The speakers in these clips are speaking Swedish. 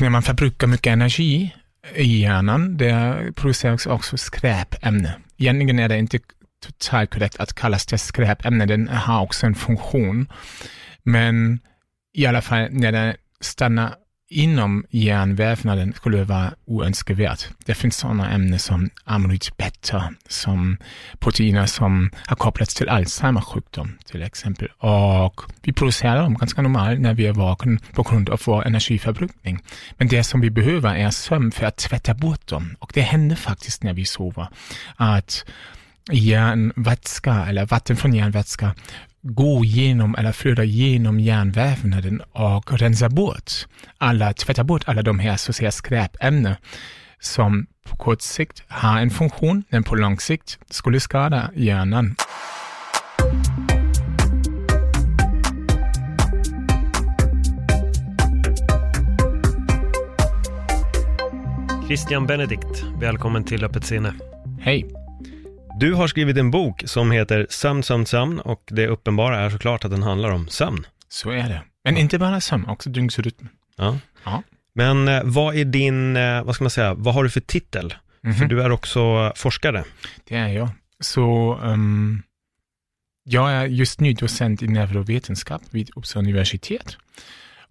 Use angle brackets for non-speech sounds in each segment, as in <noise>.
När man förbrukar mycket energi i hjärnan, det produceras också skräpämne. Egentligen är det inte totalt korrekt att kallas det skräpämne, den har också en funktion. Men i alla fall när den stannar inom hjärnvävnaden skulle vara oönskvärt. Det finns sådana ämnen som amyloid beta, som proteiner som har kopplats till Alzheimers sjukdom till exempel. Och vi producerar dem ganska normalt när vi är vakna på grund av vår energiförbrukning. Men det som vi behöver är sömn för att tvätta bort dem. Och det händer faktiskt när vi sover. Att hjärnvätska eller vatten från hjärnvätska gå igenom eller flöda genom hjärnvävnaden och rensa bort alla, tvätta bort alla de här så att säga skräpämnen som på kort sikt har en funktion, men på lång sikt skulle skada hjärnan. Christian Benedikt, välkommen till Öppet sinne. Hej! Du har skrivit en bok som heter Sömn, sömn, sömn och det uppenbara är såklart att den handlar om sömn. Så är det. Men inte bara sömn, också dygnsrytm. Ja. Ja. Men eh, vad är din, eh, vad ska man säga, vad har du för titel? Mhm. För du är också forskare. Det är jag. Så um, jag är just nu docent i neurovetenskap vid Uppsala universitet.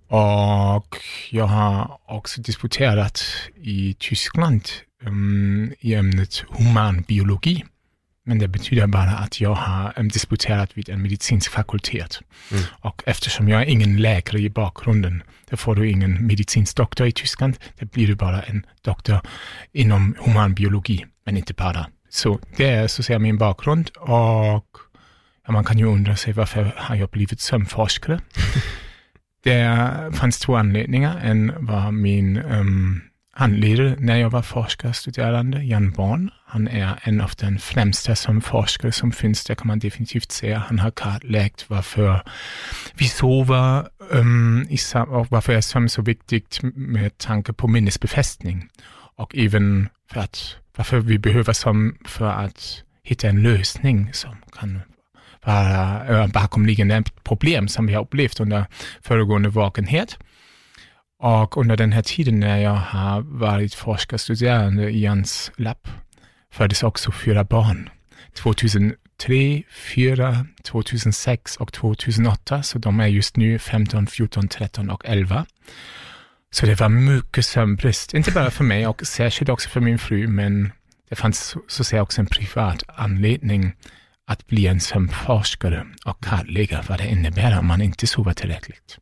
Och jag har också disputerat i Tyskland um, i ämnet humanbiologi. Men det betyder bara att jag har disputerat vid en medicinsk fakultet. Mm. Och eftersom jag är ingen läkare i bakgrunden, då får du ingen medicinsk doktor i Tyskland. Det blir du bara en doktor inom humanbiologi, men inte bara. Så det är så att säga min bakgrund och ja, man kan ju undra sig varför har jag blivit sömnforskare? <laughs> det fanns två anledningar. En var min um, han handledare när jag var forskarstuderande, Jan Born. Han är en av de främsta som forskare som finns, det kan man definitivt säga. Han har kartlagt varför vi sover um, och varför är sömn så viktigt med tanke på minnesbefästning. Och även för att, varför vi behöver sömn för att hitta en lösning som kan vara bakomliggande problem som vi har upplevt under föregående vakenhet. Och under den här tiden när jag har varit forskarstuderande i hans labb föddes också fyra barn. 2003, 2004, 2006 och 2008, så de är just nu 15, 14, 13 och 11. Så det var mycket sömnbrist, inte bara för mig och särskilt också för min fru, men det fanns så att säga också en privat anledning att bli en sömnforskare och kartlägga vad det innebär om man inte sover tillräckligt.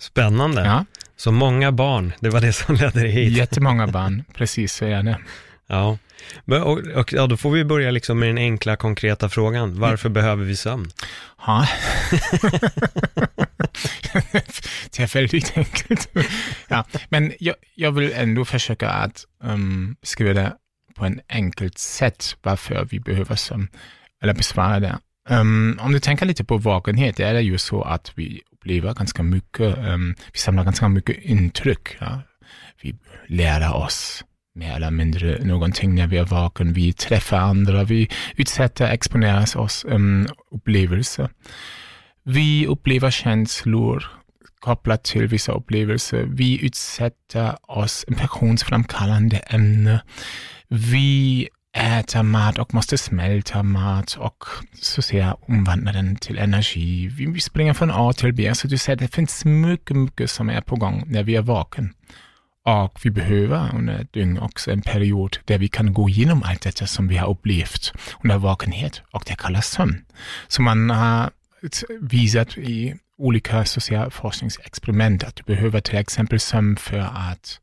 Spännande. Ja, Så många barn, det var det som ledde dig hit. jättemånga barn, precis så är det. Ja. Och, och, ja, då får vi börja liksom med den enkla konkreta frågan. Varför behöver vi sömn? Ja. <laughs> det är väldigt enkelt. ja, men jag, jag vill ändå försöka att um, beskriva det på en enkelt sätt varför vi behöver sömn, eller besvara det. Um, om du tänker lite på vakenhet, det är det ju så att vi upplever ganska mycket, um, vi samlar ganska mycket intryck. Ja? Vi lär oss mer eller mindre någonting när vi är vaken. Vi träffar andra, vi utsätter, exponeras oss um, upplevelser. Vi upplever känslor kopplat till vissa upplevelser. Vi utsätter oss infektionsframkallande ämnen. Vi äter mat och måste smälta mat och så ser säga omvandla den till energi. Vi springer från A till B. Så du säger det finns mycket, mycket som är på gång när vi är vaken. Och vi behöver under ett dygn också en period där vi kan gå igenom allt detta som vi har upplevt under vakenhet och det kallas sömn. Så man har visat i olika sociala forskningsexperiment att du behöver till exempel sömn för att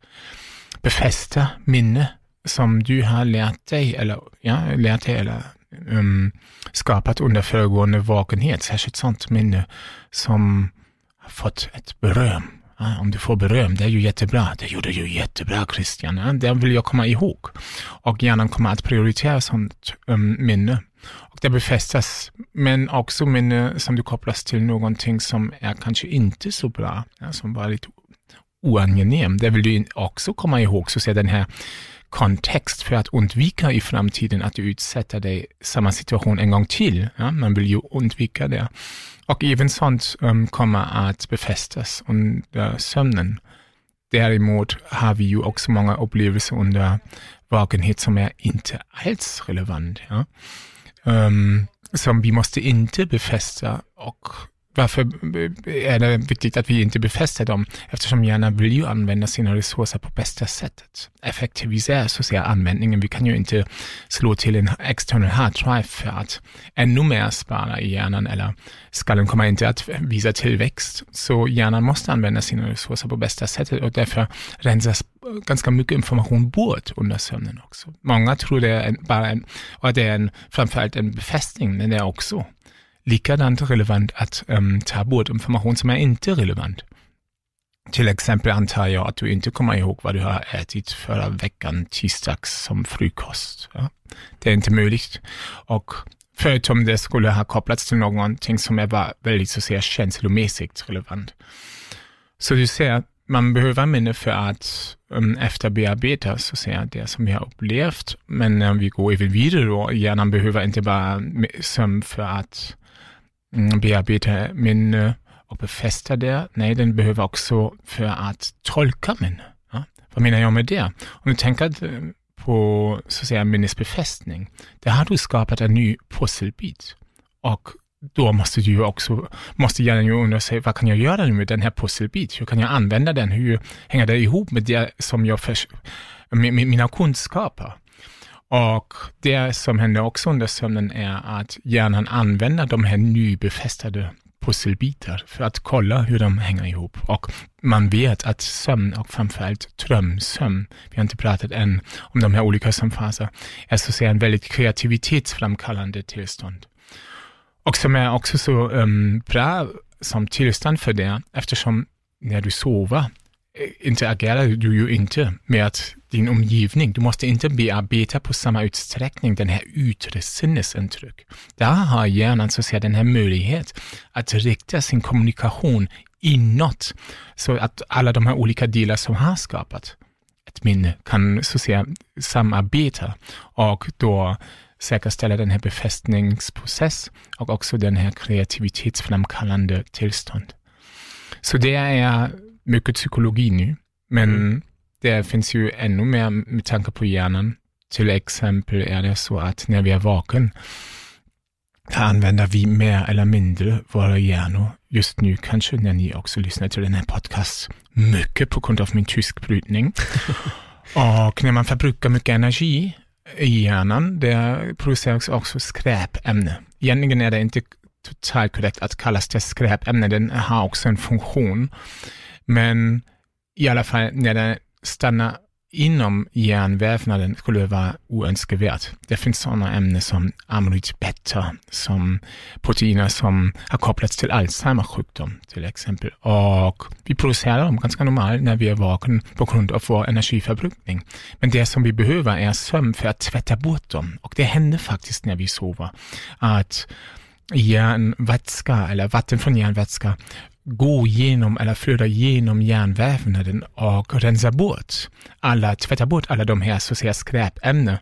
befästa minne som du har lärt dig eller, ja, lärt dig eller um, skapat under föregående vakenhet, särskilt sånt minne som har fått ett beröm Ja, om du får beröm, det är ju jättebra. Det gjorde du jättebra Christian. Ja, det vill jag komma ihåg. Och hjärnan kommer att prioritera sånt um, minne. Och det befästas, men också minne som du kopplas till någonting som är kanske inte så bra, ja, som var lite oangenäm. Det vill du också komma ihåg, så ser den här kontext för att undvika i framtiden att du utsätter dig samma situation en gång till. Ja, man vill ju undvika det. Och även sånt um, kommer att befästas under sömnen. Däremot har vi ju också många upplevelser under vakenhet som är inte alls relevant. Ja? Um, som vi måste inte befästa och varför är det viktigt att vi inte befäster dem? Eftersom hjärnan vill ju använda sina resurser på bästa sättet. Effektivisera så säga användningen. Vi kan ju inte slå till en external hard drive för att ännu mer spara i hjärnan eller skallen kommer inte att visa tillväxt. Så hjärnan måste använda sina resurser på bästa sättet och därför rensas ganska mycket information bort under sömnen också. Många tror det är bara en, och det är en, framförallt en befästning, men det är också likadant relevant att um, ta bort information som är inte relevant. Till exempel antar jag att du inte kommer ihåg vad du har ätit förra veckan tisdags som frukost. Ja? Det är inte möjligt. Och förutom det skulle ha kopplats till någonting som är bara väldigt så säga känslomässigt relevant. Så du ser, man behöver minne för att um, efterbearbeta så säga, det som vi har upplevt. Men när vi går även vidare då, hjärnan behöver inte bara sömn för att Mm, bearbeta minne och øh, befästa det. Nej, den behöver också för att tolka minne. Ja? Vad menar jag med det? Om du tänker på så att säga, minnesbefästning, där har du skapat en ny pusselbit. Och då måste du ju också, måste hjärnan ju undra sig, vad kan jag göra med den här pusselbiten? Hur kan jag använda den? Hur hänger det ihop med det som jag, för, med, med mina kunskaper? Och det som händer också under sömnen är att hjärnan använder de här nybefästade pusselbitar för att kolla hur de hänger ihop. Och man vet att sömn och framförallt drömsömn, vi har inte pratat än om de här olika sömnfaser, är så att säga en väldigt kreativitetsframkallande tillstånd. Och som är också så um, bra som tillstånd för det, eftersom när du sover interagerar du ju inte med din omgivning. Du måste inte bearbeta på samma utsträckning den här yttre sinnesintryck. Där har hjärnan så att säga den här möjlighet att rikta sin kommunikation inåt, så att alla de här olika delar som har skapat ett minne kan så att säga samarbeta och då säkerställa den här befästningsprocess och också den här kreativitetsframkallande tillstånd. Så det är mycket psykologi nu, men mm. det finns ju ännu mer med tanke på hjärnan. Till exempel är det så att när vi är vaken, använder vi mer eller mindre våra hjärnor. Just nu kanske när ni också lyssnar till den här podcast, mycket på grund av min tyskbrytning. <laughs> och när man förbrukar mycket energi i hjärnan, det produceras också skräpämne. Egentligen är det inte totalt korrekt att kallas det skräpämne, den har också en funktion. Men i alla fall när den stannar inom hjärnvävnaden skulle det vara oönskvärt. Det finns sådana ämnen som amyloid beta, som proteiner som har kopplats till Alzheimers sjukdom till exempel. Och vi producerar dem ganska normalt när vi är vakna på grund av vår energiförbrukning. Men det som vi behöver är sömn för att tvätta bort dem. Och det händer faktiskt när vi sover. Att järnvätska eller vatten från järnvätska gå igenom eller flöda genom hjärnvävnaden och rensa bort alla, tvätta bort alla de här så att säga skräpämnen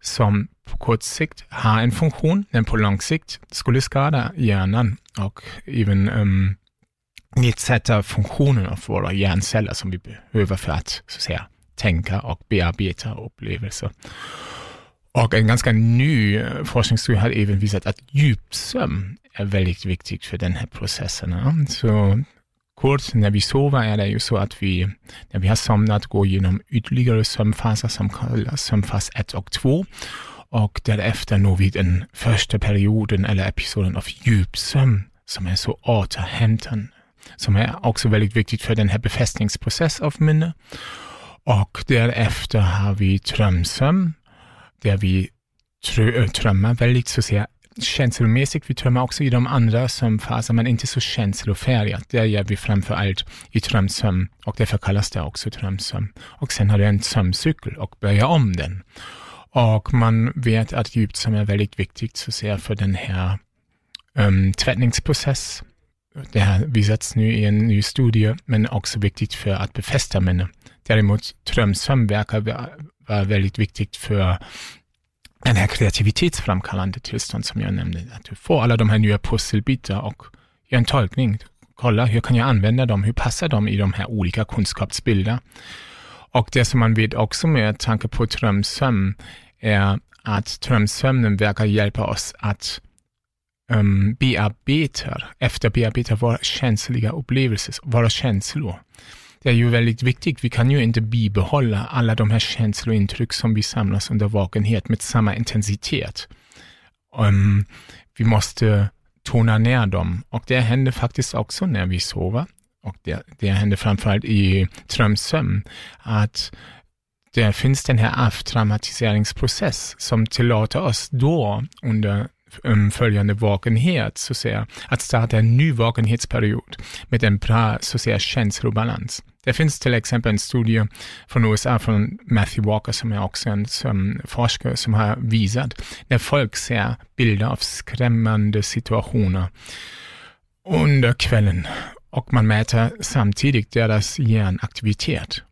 som på kort sikt har en funktion, men på lång sikt skulle skada hjärnan och även um, nedsätta funktionen av våra hjärnceller som vi behöver för att, så att säga, tänka och bearbeta upplevelser. Och en ganska ny forskningsstudie har även visat att djupsömn är väldigt viktigt för den här processen. Så kort, när vi sover är det ju så att vi, när vi har somnat, går igenom ytterligare sömnfaser som kallas sömnfas 1 och 2 och därefter når vi den första perioden eller episoden av djupsömn som är så återhämtande, som är också väldigt viktigt för den här befästningsprocessen av minne. Och därefter har vi drömsömn där vi drömmer väldigt så att säga känslomässigt, vi drömmer också i de andra sömnfaser, men inte så känslofärgat. Det gör vi framför allt i drömsömn och därför kallas det också drömsömn. Och sen har du en sömncykel och börjar om den. Och man vet att djupsömn är väldigt viktigt så ser för den här um, tvättningsprocess. Det har visats nu i en ny studie, men också viktigt för att befästa minne. Däremot drömsömn verkar vara väldigt viktigt för den här kreativitetsframkallande tillstånd som jag nämnde. Att du får alla de här nya pusselbitar och gör en tolkning. Kolla, hur kan jag använda dem? Hur passar de i de här olika kunskapsbilderna? Och det som man vet också med tanke på drömsömn är att drömsömnen verkar hjälpa oss att um, bearbeta, efterbearbeta våra känsliga upplevelser, våra känslor det är ju väldigt viktigt. Vi kan ju inte bibehålla alla de här känslointryck som vi samlas under vakenhet med samma intensitet. Um, vi måste tona ner dem och det händer faktiskt också när vi sover och det, det händer framförallt i drömsömn att det finns den här avtraumatiseringsprocess som tillåter oss då under um, följande vakenhet, så att säga, att starta en ny vakenhetsperiod med en bra, så att säga, känslobalans. Till exempel en studie från USA från Matthew Walker som är också en som forskare som har visat när folk ser bilder av skrämmande situationer under kvällen och man mäter samtidigt deras hjärnaktivitet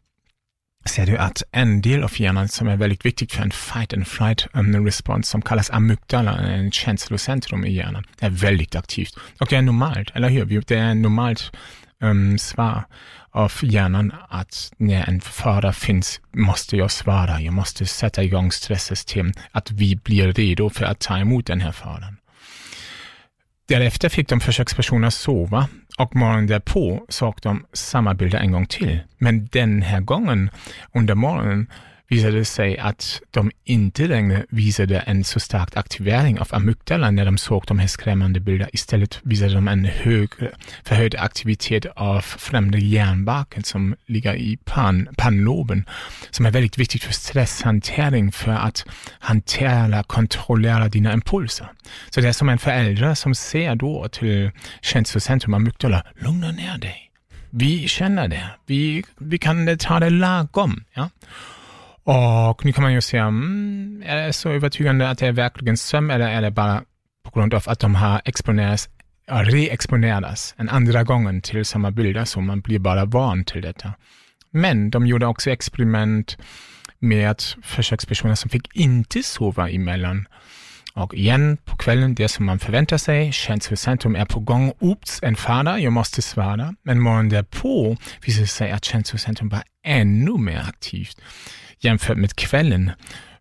ser du att en del av hjärnan som är väldigt viktig för en fight and flight um, respons som kallas amygdala, en känslocentrum i hjärnan, är väldigt aktivt. Och det är normalt, eller hur? Det är normalt um, svar av hjärnan att när en fara finns måste jag svara, jag måste sätta igång stresssystem, att vi blir redo för att ta emot den här faran. Därefter fick de försökspersoner sova och morgonen därpå såg de samma bilder en gång till. Men den här gången under morgonen visade det sig att de inte längre visade en så stark aktivering av amygdala när de såg de här skrämmande bilderna. Istället visade de en högre, förhöjd aktivitet av främre hjärnbarken som ligger i pan, pannloben, som är väldigt viktigt för stresshantering, för att hantera eller kontrollera dina impulser. Så det är som en förälder som ser då till känslocentrum amygdala, lugna ner dig. Vi känner det. Vi, vi kan ta det lagom. Ja? Och nu kan man ju säga, mm, är det så övertygande att det är verkligen sömn eller är det bara på grund av att de har exponerats, reexponerats en andra gången till samma bilder så man blir bara van till detta. Men de gjorde också experiment med försökspersoner som fick inte sova emellan. Och igen på kvällen, det som man förväntar sig, känslocentrum är på gång. Oops, en fara, jag måste svara. Men morgonen därpå visade det sig att känslocentrum var ännu mer aktivt jämfört med kvällen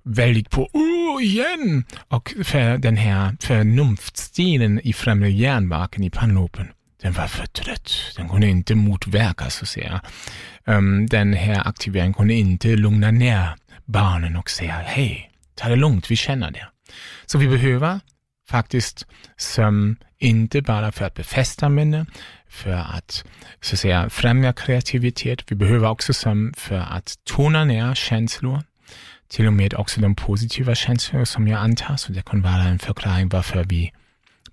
väldigt på oh, igen och för den här förnuftsstilen i främre hjärnbarken i pannloben. Den var för trött. Den kunde inte motverka så att säga. Um, den här aktiveringen kunde inte lugna ner barnen och säga hej, ta det lugnt, vi känner det. Så vi behöver faktiskt sömn, inte bara för att befästa minne, för att så att säga främja kreativitet. Vi behöver också sömn för att tona ner känslor, till och med också de positiva känslor som jag antar, så det kan vara en förklaring varför vi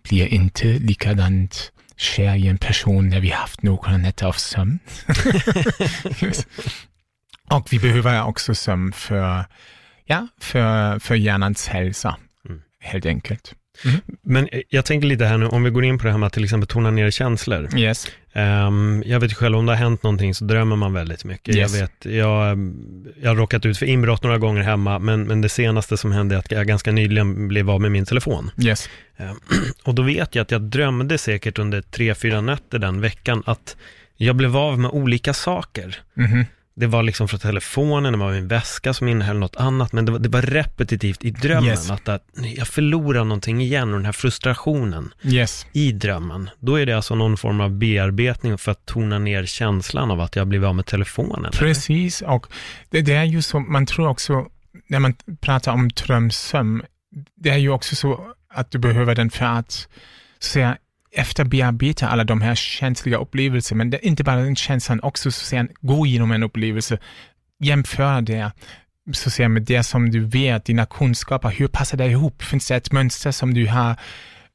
blir inte likadant kär i en person när vi haft några nätter av sömn. och vi behöver också sömn för, ja, för, för hjärnans hälsa, mm. helt enkelt. Mm. Men jag tänker lite här nu, om vi går in på det här med att till exempel tona ner känslor. Yes. Um, jag vet själv, om det har hänt någonting så drömmer man väldigt mycket. Yes. Jag vet, jag, jag har råkat ut för inbrott några gånger hemma, men, men det senaste som hände är att jag ganska nyligen blev av med min telefon. Yes. Um, <clears throat> och då vet jag att jag drömde säkert under tre, fyra nätter den veckan att jag blev av med olika saker. Mm -hmm. Det var liksom från telefonen, det var min väska som innehöll något annat, men det var, det var repetitivt i drömmen. Yes. Att, att jag förlorar någonting igen och den här frustrationen yes. i drömmen. Då är det alltså någon form av bearbetning för att tona ner känslan av att jag blivit av med telefonen. Precis, eller? och det, det, är ju så, man tror också, när man pratar om drömsömn, det är ju också så att du behöver den för att säga, efterbearbeta alla de här känsliga upplevelserna, men det är inte bara den känslan, också så att gå igenom en upplevelse, jämföra det, så att säga, med det som du vet, dina kunskaper, hur passar det ihop? Finns det ett mönster som du har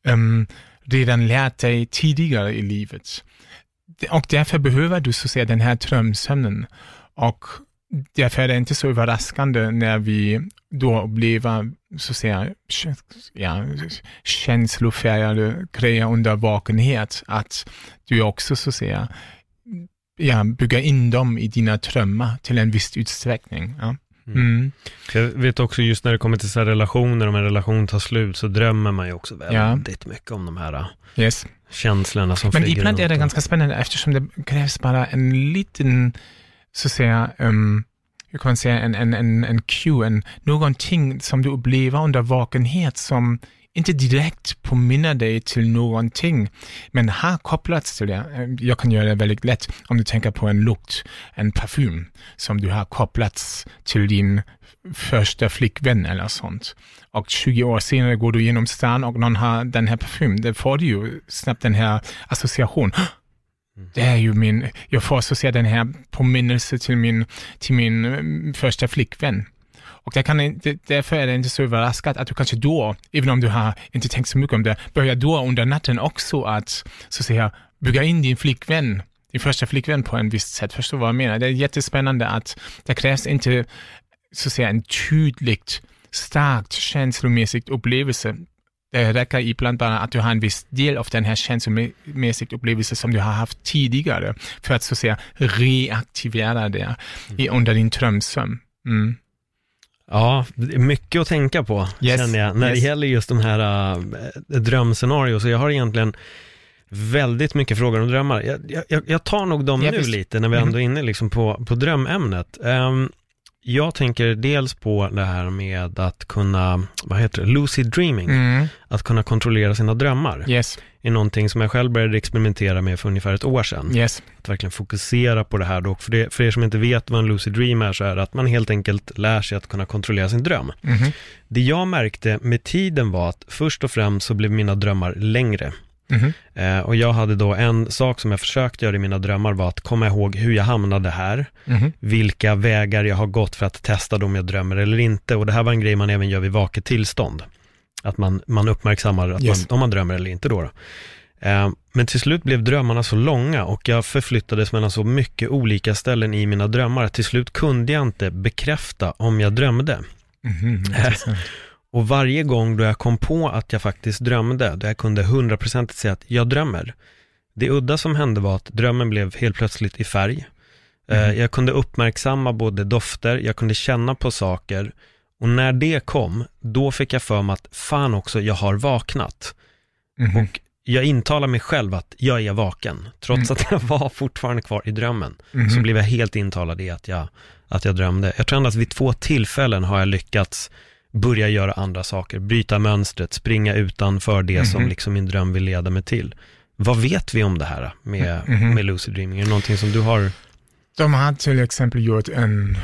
um, redan lärt dig tidigare i livet? Och därför behöver du så att säga den här drömsömnen. Och därför är det inte så överraskande när vi då upplever så att säga, ja, känslofärgade grejer under vakenhet, att du också så att säga ja, bygga in dem i dina drömmar till en viss utsträckning. Ja. Mm. mm. Jag vet också just när det kommer till så relationer, om en relation tar slut, så drömmer man ju också väldigt ja. mycket om de här yes. känslorna som Men ibland är det ganska spännande eftersom det krävs bara en liten, så att säga, um, hur kan man säga, en, en, en, en cue, en, någonting som du upplever under vakenhet som inte direkt påminner dig till någonting, men har kopplats till øh, det. Jag kan göra det väldigt lätt om du tänker på en lukt, en parfym som du har kopplats till din första flickvän eller sånt. Och 20 år senare går du genom stan och någon har den här parfymen, då får du ju snabbt den här associationen. Det är ju min, jag får associera den här påminnelsen till min, till min eh, första flickvän. Och det kan, det, därför är det inte så överraskat att du kanske då, även om du har inte tänkt så mycket om det, börjar då under natten också att, så att säga, bygga in din flickvän, din första flickvän på en visst sätt. Förstår du vad jag menar? Det är jättespännande att det krävs inte, så att säga, en tydligt, starkt känslomässigt upplevelse. Det räcker ibland bara att du har en viss del av den här känslomässiga upplevelsen som du har haft tidigare för att så att säga reaktivera det i, under din drömsömn. Mm. Ja, mycket att tänka på yes, känner jag, när yes. det gäller just de här äh, drömscenarier. Så jag har egentligen väldigt mycket frågor om drömmar. Jag, jag, jag tar nog dem ja, nu visst. lite när vi ändå är inne liksom på, på drömämnet. Um, jag tänker dels på det här med att kunna, vad heter det, lucid dreaming. Mm. Att kunna kontrollera sina drömmar. Yes. är någonting som jag själv började experimentera med för ungefär ett år sedan. Yes. Att verkligen fokusera på det här då. För, det, för er som inte vet vad en lucid dream är så är det att man helt enkelt lär sig att kunna kontrollera sin dröm. Mm. Det jag märkte med tiden var att först och främst så blev mina drömmar längre. Mm. Eh, och jag hade då en sak som jag försökte göra i mina drömmar var att komma ihåg hur jag hamnade här, mm. vilka vägar jag har gått för att testa om jag drömmer eller inte. Och det här var en grej man även gör vid vaket tillstånd. Att man, man uppmärksammar att yes. man, om man drömmer eller inte då. då. Eh, men till slut blev drömmarna så långa och jag förflyttades mellan så mycket olika ställen i mina drömmar att till slut kunde jag inte bekräfta om jag drömde. <laughs> Mm, Och varje gång då jag kom på att jag faktiskt drömde, då jag kunde hundraprocentigt säga att jag drömmer. Det udda som hände var att drömmen blev helt plötsligt i färg. Mm. Jag kunde uppmärksamma både dofter, jag kunde känna på saker. Och när det kom, då fick jag för mig att fan också, jag har vaknat. Mm. Och jag intalar mig själv att jag är vaken, trots mm. att jag var fortfarande kvar i drömmen. Mm. Så blev jag helt intalad i att jag, att jag drömde. Jag tror ändå att vid två tillfällen har jag lyckats börja göra andra saker, bryta mönstret, springa utanför det mm -hmm. som mhm. liksom min dröm vill leda mig till. Vad vet vi om det här med, mm -hmm. med lucid dreaming? Är det någonting som du har? De har till exempel gjort en,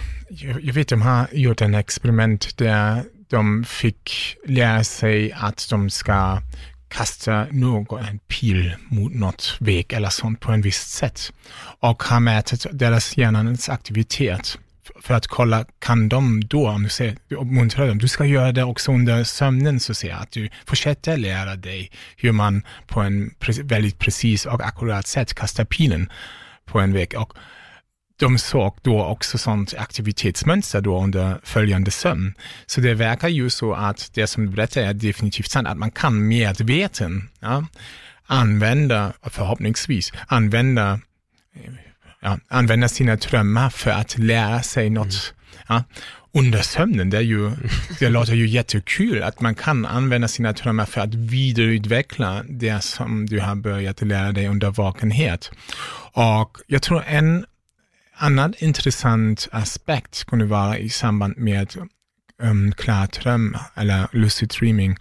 jag vet de har gjort en experiment där de fick lära sig att de ska kasta någon, en pil mot något väg eller sånt på en visst sätt och har mätt deras hjärnans aktivitet för att kolla, kan de då, om du säger, uppmuntra dem, du ska göra det också under sömnen så att säga, att du fortsätter lära dig hur man på en pre väldigt precis och akkurat sätt kastar pilen på en vägg. Och de såg då också sånt aktivitetsmönster då under följande sömn. Så det verkar ju så att det som du berättar är definitivt sant, att man kan medveten ja, använda, förhoppningsvis, använda eh, ja, använda sina drömmar för att lära sig något. Mm. Ja, under sömnen, det, är ju, <laughs> det låter ju jättekul att man kan använda sina drömmar för att vidareutveckla det som du har börjat lära dig under vakenhet. Och jag tror en annan intressant aspekt kunde vara i samband med um, klardröm eller lucid dreaming,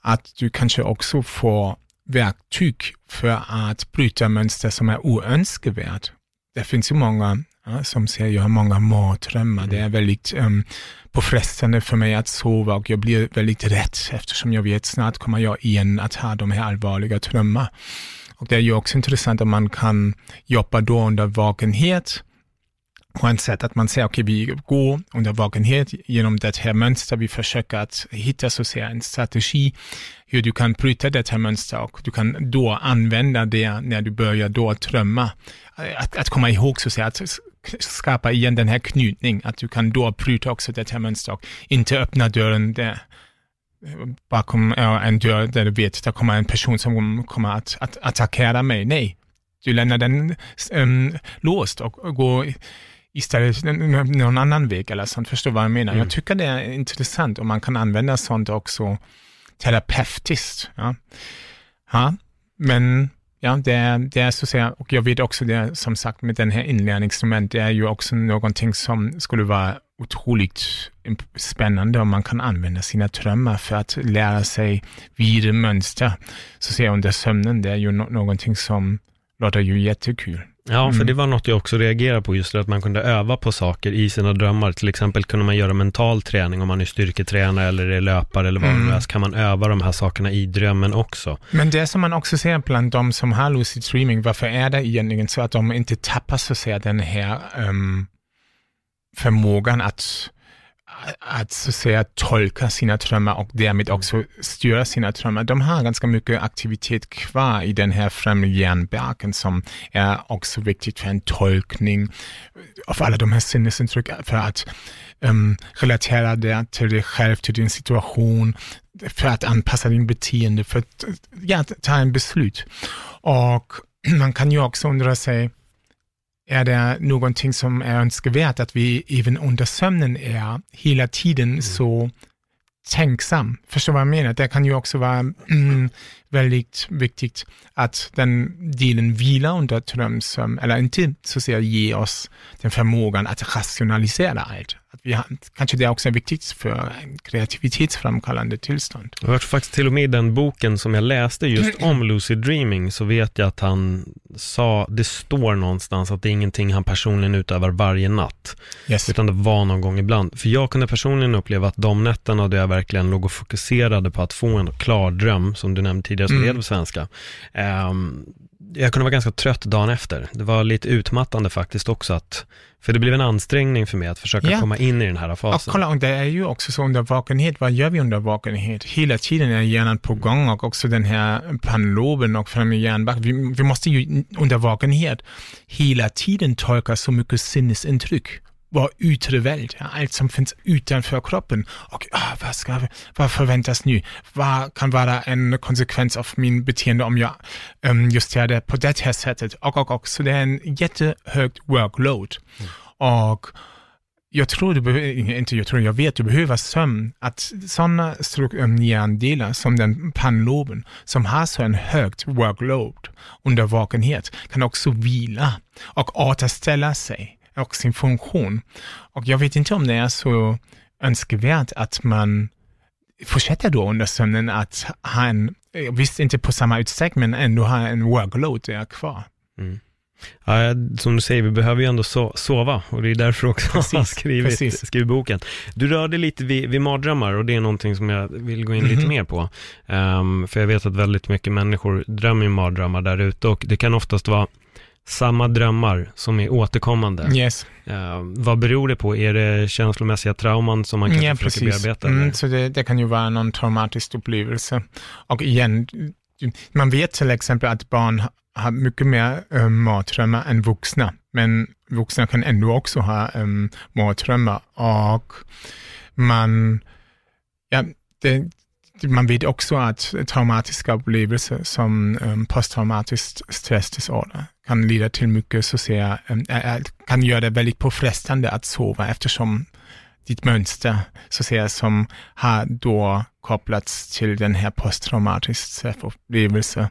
att du kanske också får verktyg för att bryta mönster som är oönskvärt det finns ju många ja, som säger, jag har många mardrömmar. Mm. Det är väldigt um, påfrestande för mig att sova och jag blir väldigt rädd eftersom jag vet snart kommer jag igen att ha de här allvarliga drömmar. Och det är ju också intressant att man kan jobba då under vakenhet på ett sätt att man säger, okej, okay, vi går under vakenhet genom det här mönstret, vi försöker att hitta så att säga en strategi hur du kan bryta det här mönstret och du kan då använda det när du börjar då drömma. Att, att komma ihåg så att säga, att skapa igen den här knutning, att du kan då bryta också det här mönstret och inte öppna dörren där bakom en dörr där du vet där kommer en person som kommer att, att attackera mig. Nej, du lämnar den um, låst och går istället någon annan väg eller sånt. Förstår vad jag menar? Mm. Jag tycker det är intressant och man kan använda sånt också terapeutiskt. Ja. ja, men ja, det är, det är så att säga, och jag vet också det som sagt med den här inlärningsinstrument, det är ju också någonting som skulle vara otroligt spännande om man kan använda sina drömmar för att lära sig vidare mönster, så att säga under sömnen. Det är ju no någonting som låter ju jättekul. Ja, för mm. det var något jag också reagerade på, just det att man kunde öva på saker i sina drömmar. Till exempel kunde man göra mental träning om man är styrketränare eller är löpare eller vad mm. det är, så kan man öva de här sakerna i drömmen också. Men det som man också ser bland de som har lucid dreaming, varför är det egentligen så att de inte tappar så att säga den här um, förmågan att att så att säga tolka sina drömmar och därmed också styra sina drömmar. De har ganska mycket aktivitet kvar i den här främre hjärnbarken som är också viktigt för en tolkning av alla de här sinnesintryck för att um, relatera det till dig själv, till din situation, för att anpassa din beteende, för att ja, ta en beslut. Och man kan ju också undra sig, är det någonting som är önskvärt att vi även under sömnen är hela tiden mm. så tänksam. Förstår vad jag menar? Det kan ju också vara mm, väldigt viktigt att den delen vilar under drömsömn, eller inte så säga ge oss den förmågan att rationalisera allt att vi har, kanske det också är viktigt för kreativitetsframkallande tillstånd. Jag tror faktiskt till och med i den boken som jag läste just om lucid dreaming så vet jag att han sa, det står någonstans att det är ingenting han personligen utövar varje natt. Yes. Utan det var någon gång ibland. För jag kunde personligen uppleva att de nätterna då jag verkligen låg och fokuserade på att få en klar dröm, som du nämnde tidigare, som mm. det på svenska. Um, jag kunde vara ganska trött dagen efter. Det var lite utmattande faktiskt också att, för det blev en ansträngning för mig att försöka ja. komma in i den här fasen. Och kolla, det är ju också så under vakenhet, vad gör vi under vakenhet? Hela tiden är hjärnan på gång och också den här panloben och främre hjärnback. Vi, vi måste ju under vakenhet hela tiden tolka så mycket sinnesintryck vår yttre värld, allt som finns utanför kroppen. Och ah, vad, ska, vad förväntas nu? Vad kan vara en konsekvens av min beteende om jag um, just gör det på det här sättet? Och, och, och. Så det är en jättehögt workload. Mm. Och jag tror du behöver, inte jag tror, jag vet, du behöver sömn. Att sådana hjärndelar som den pannloben, som har så en högt workload under vakenhet, kan också vila och återställa sig och sin funktion. Och jag vet inte om det är så önskvärt att man fortsätter då under sömnen att ha en, visst inte på samma utsträckning, men ändå ha en workload där kvar. Mm. Ja, som du säger, vi behöver ju ändå so sova och det är därför också precis, jag har skrivit, skrivit boken. Du rörde lite vid, vid mardrömmar och det är någonting som jag vill gå in mm -hmm. lite mhm. mer på. Um, för jag vet att väldigt mycket människor drömmer mardrömmar där ute och det kan oftast vara samma drömmar som är återkommande. Yes. Uh, vad beror det på? Är det känslomässiga trauman som man kanske ja, precis. bearbeta? Mm, så det, det, kan ju vara någon traumatisk upplevelse. Och igen, man vet till exempel att barn har mycket mer äh, mardrömmar än vuxna, men vuxna kan ändå också ha ähm, mardrömmar och man, ja, det, man vet också att traumatiska upplevelser som um, posttraumatisk stressdisorder kan leda till mycket, så att säga, um, äh, kan göra det väldigt påfrestande att sova eftersom ditt mönster, så att säga, som har då kopplats till den här posttraumatiska stressupplevelsen,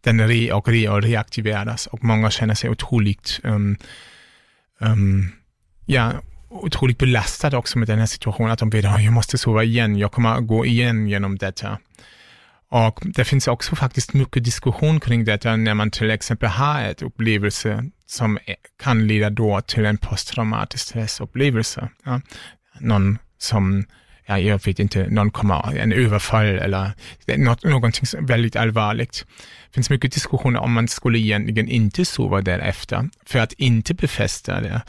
den re och re och reaktiveras och många känner sig otroligt um, um, ja, otroligt belastade också med den här situationen, att de vet att jag måste sova igen, jag kommer gå igen genom detta. Och det finns också faktiskt mycket diskussion kring detta när man till exempel har ett upplevelse som kan leda då till en posttraumatisk stressupplevelse. Ja. Någon som ja, jag vet inte, någon kommer, en överfall eller något, någonting väldigt allvarligt. Det finns mycket diskussioner om man skulle egentligen inte sova därefter, för att inte befästa det,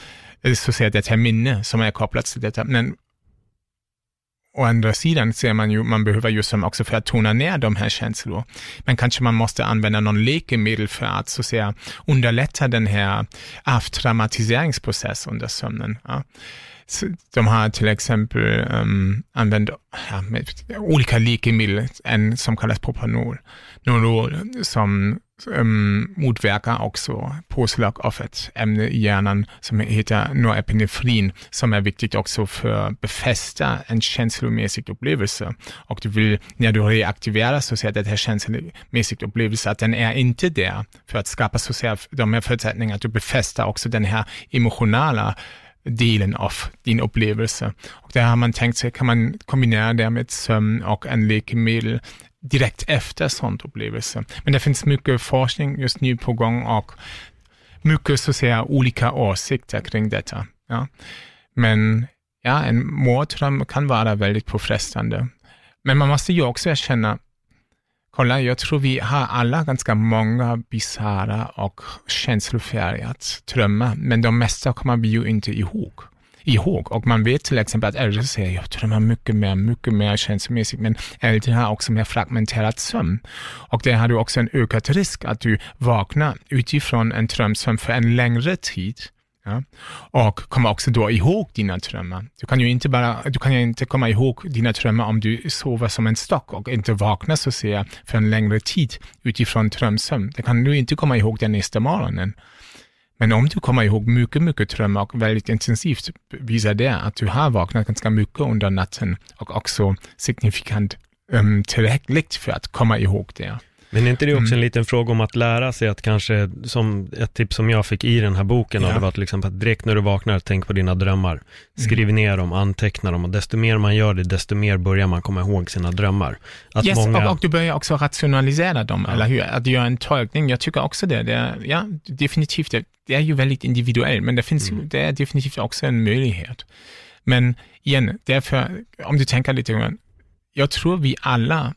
så att det här minne som är kopplat till detta. Men å andra sidan ser man ju, man behöver ju som också för att tona ner de här känslorna. Men kanske man måste använda någon läkemedel för att så att säga underlätta den här avtraumatiseringsprocessen under sömnen. Ja. De har till exempel um, använt ja, olika läkemedel, en som kallas propanol, Norol, som motverkar också påslag av ett ämne i hjärnan som heter norepinefrin, som är viktigt också för att befästa en känslomässig upplevelse. Och du vill, när du reaktiverar så att säga, den här känslomässiga upplevelsen, att den är inte där för att skapa så att säga, de här förutsättningarna, att du befäster också den här emotionella delen av din upplevelse. Och där har man tänkt sig, kan man kombinera det med sömn och en läkemedel direkt efter sånt upplevelse. Men det finns mycket forskning just nu på gång och mycket så att säga olika åsikter kring detta. Ja. Men ja, en mardröm kan vara väldigt påfrestande. Men man måste ju också erkänna, kolla, jag tror vi har alla ganska många bisarra och känslofärgade drömmar, men de mesta kommer vi ju inte ihåg ihåg. Och man vet till exempel att äldre säger, jag drömmer mycket mer, mycket mer känslomässigt, men äldre har också mer fragmenterad sömn. Och där har du också en ökad risk att du vaknar utifrån en drömsömn för en längre tid. Ja? Och kommer också då ihåg dina drömmar. Du kan ju inte bara, du kan ju inte komma ihåg dina drömmar om du sover som en stock och inte vaknar så att säga för en längre tid utifrån drömsömn. Det kan du inte komma ihåg den nästa morgonen. Men om du kommer ihåg mycket, mycket drömmar och väldigt intensivt visar det att du har vaknat ganska mycket under natten och också signifikant um, tillräckligt för att komma ihåg det. Men är inte det också mm. en liten fråga om att lära sig att kanske, som ett tips som jag fick i den här boken, ja. det var till exempel att direkt när du vaknar, tänk på dina drömmar. Skriv mm. ner dem, anteckna dem och desto mer man gör det, desto mer börjar man komma ihåg sina drömmar. Att yes, många... och, och, du börjar också rationalisera dem, ja. eller hur? Att göra en tolkning, jag tycker också det. det är, ja, definitivt, det, det, är ju väldigt individuellt, men det finns mm. det är definitivt också en möjlighet. Men igen, därför, om du tänker lite grann, jag tror vi alla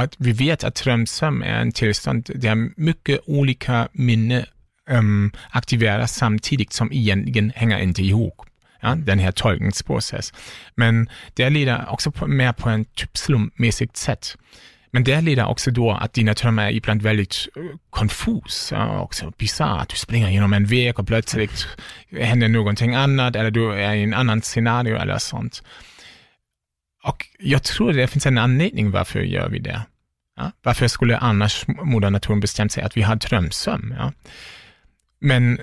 att vi vet att drömsömn är en tillstånd där mycket olika minnen um, ehm, aktiveras samtidigt som egentligen hänger inte ihop. Ja, den här tolkningsprocessen. Men det leder också på, mer på en typ slumpmässigt sätt. Men det leder också då att dina drömmar är ibland väldigt uh, konfus, ja, också bisarrt. Du springer genom en väg och plötsligt händer någonting annat eller du är i en annan scenario eller sånt. Och jag tror det finns en anledning varför gör vi det. Ja? Varför skulle annars moder naturen bestämt sig att vi har drömsömn? Ja? Men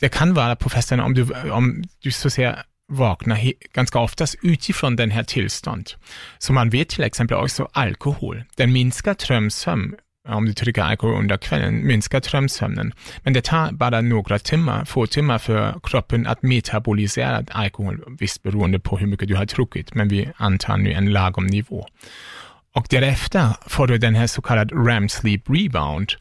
det kan vara på festen om du, om du så att säga vaknar ganska oftast utifrån den här tillstånd. Så man vet till exempel också alkohol, den minskar drömsömn om du dricker alkohol under kvällen, minskar drömsömnen. Men det tar bara några timmar, få timmar för kroppen att metabolisera alkohol, visst beroende på hur mycket du har druckit, men vi antar nu en lagom nivå. Och därefter får du den här så kallade REM sleep rebound.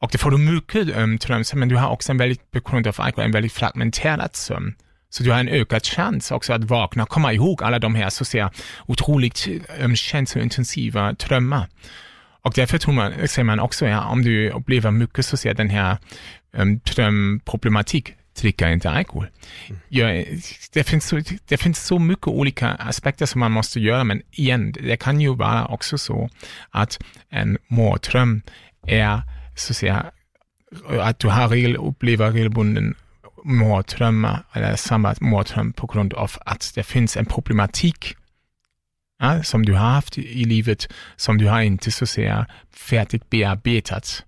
Och det får du mycket um, drömsömn, men du har också en väldigt, på grund av alkohol, en väldigt fragmenterad sömn. Så du har en ökad chans också att vakna, komma ihåg alla de här så att säga otroligt um, känslointensiva drömmar. Och därför tror man, säger man också, ja, om du upplever mycket så ser den här um, drömproblematik, dricka inte alkohol. Mm. Ja, det, finns så, det finns så mycket olika aspekter som man måste göra, men igen, det kan ju vara också så att en mardröm är, så att säga, att du har regel, upplever regelbunden mardrömmar eller samma mardröm på grund av att det finns en problematik ja, som du har haft i, livet, som du har inte så att säga färdigt bearbetat.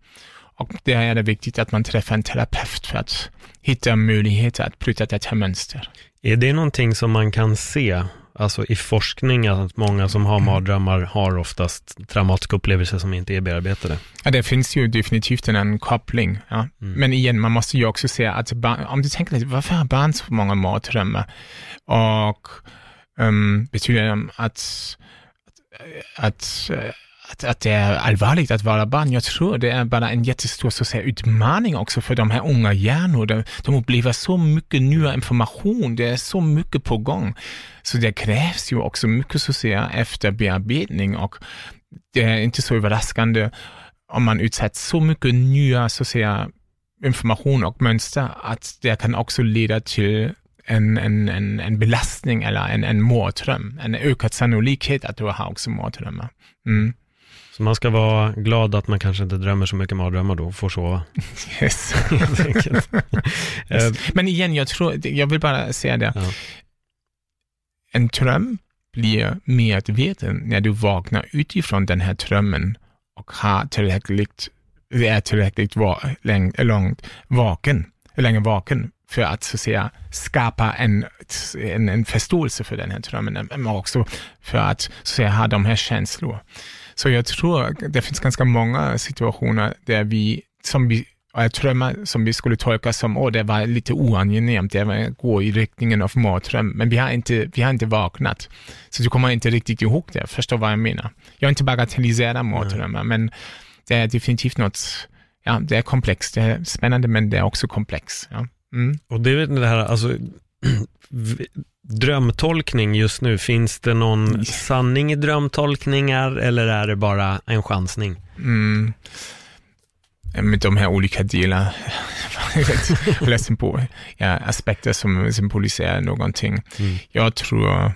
Och där är det viktigt att man träffar en terapeut för att hitta möjligheter att bryta detta mönster. Är det någonting som man kan se, alltså i forskning, att många som har mm. mardrömmar har oftast traumatiska upplevelser som inte är bearbetade? Ja, det finns ju definitivt en koppling. Ja. Mm. Men igen, man måste ju också se att barn, om du tänker lite, varför har barn så många mardrömmar? Och um, betyder att, att, att att, att det är allvarligt att vara barn. Jag tror det är bara en jättestor så att säga, utmaning också för de här unga hjärnor. De, de upplever så mycket nya information, det är så mycket på gång. Så det krävs ju också mycket så att säga efterbearbetning och det är inte så överraskande om man utsätts så mycket nya så att säga, information och mönster att det kan också leda till en, en, en, en belastning eller en, en mardröm. En ökad sannolikhet att du har också mardrömmar. Mm. Så man ska vara glad att man kanske inte drömmer så mycket mardrömmar då och får sova. <laughs> Yes. <laughs> <laughs> yes. Men igen, jag tror, jag vill bara säga det. Ja. En dröm blir medveten när du vaknar utifrån den här drömmen och har tillräckligt, är tillräckligt var, läng, långt vaken, länge vaken för att så att säga skapa en, en, en förståelse för den här drömmen, men också för att, så att säga, ha de här känslorna. Så jag tror det finns ganska många situationer där vi, som vi jag tror som vi skulle tolka som, åh, det var lite oangenämt, det var gå i riktningen av mardröm, men vi har, inte, vi har inte vaknat. Så du kommer inte riktigt ihåg det, förstår vad jag menar. Jag inte bagatelliserar mardrömmar, men det är definitivt något, ja, det är komplext, det är spännande, men det är också komplext. Ja. Mm. Och det är det här, alltså, <clears throat> drömtolkning just nu, finns det någon sanning i drömtolkningar eller är det bara en chansning? Mm. Med de här olika delarna, ledsen på, ja, aspekter som symboliserar någonting. Mm. Jag tror,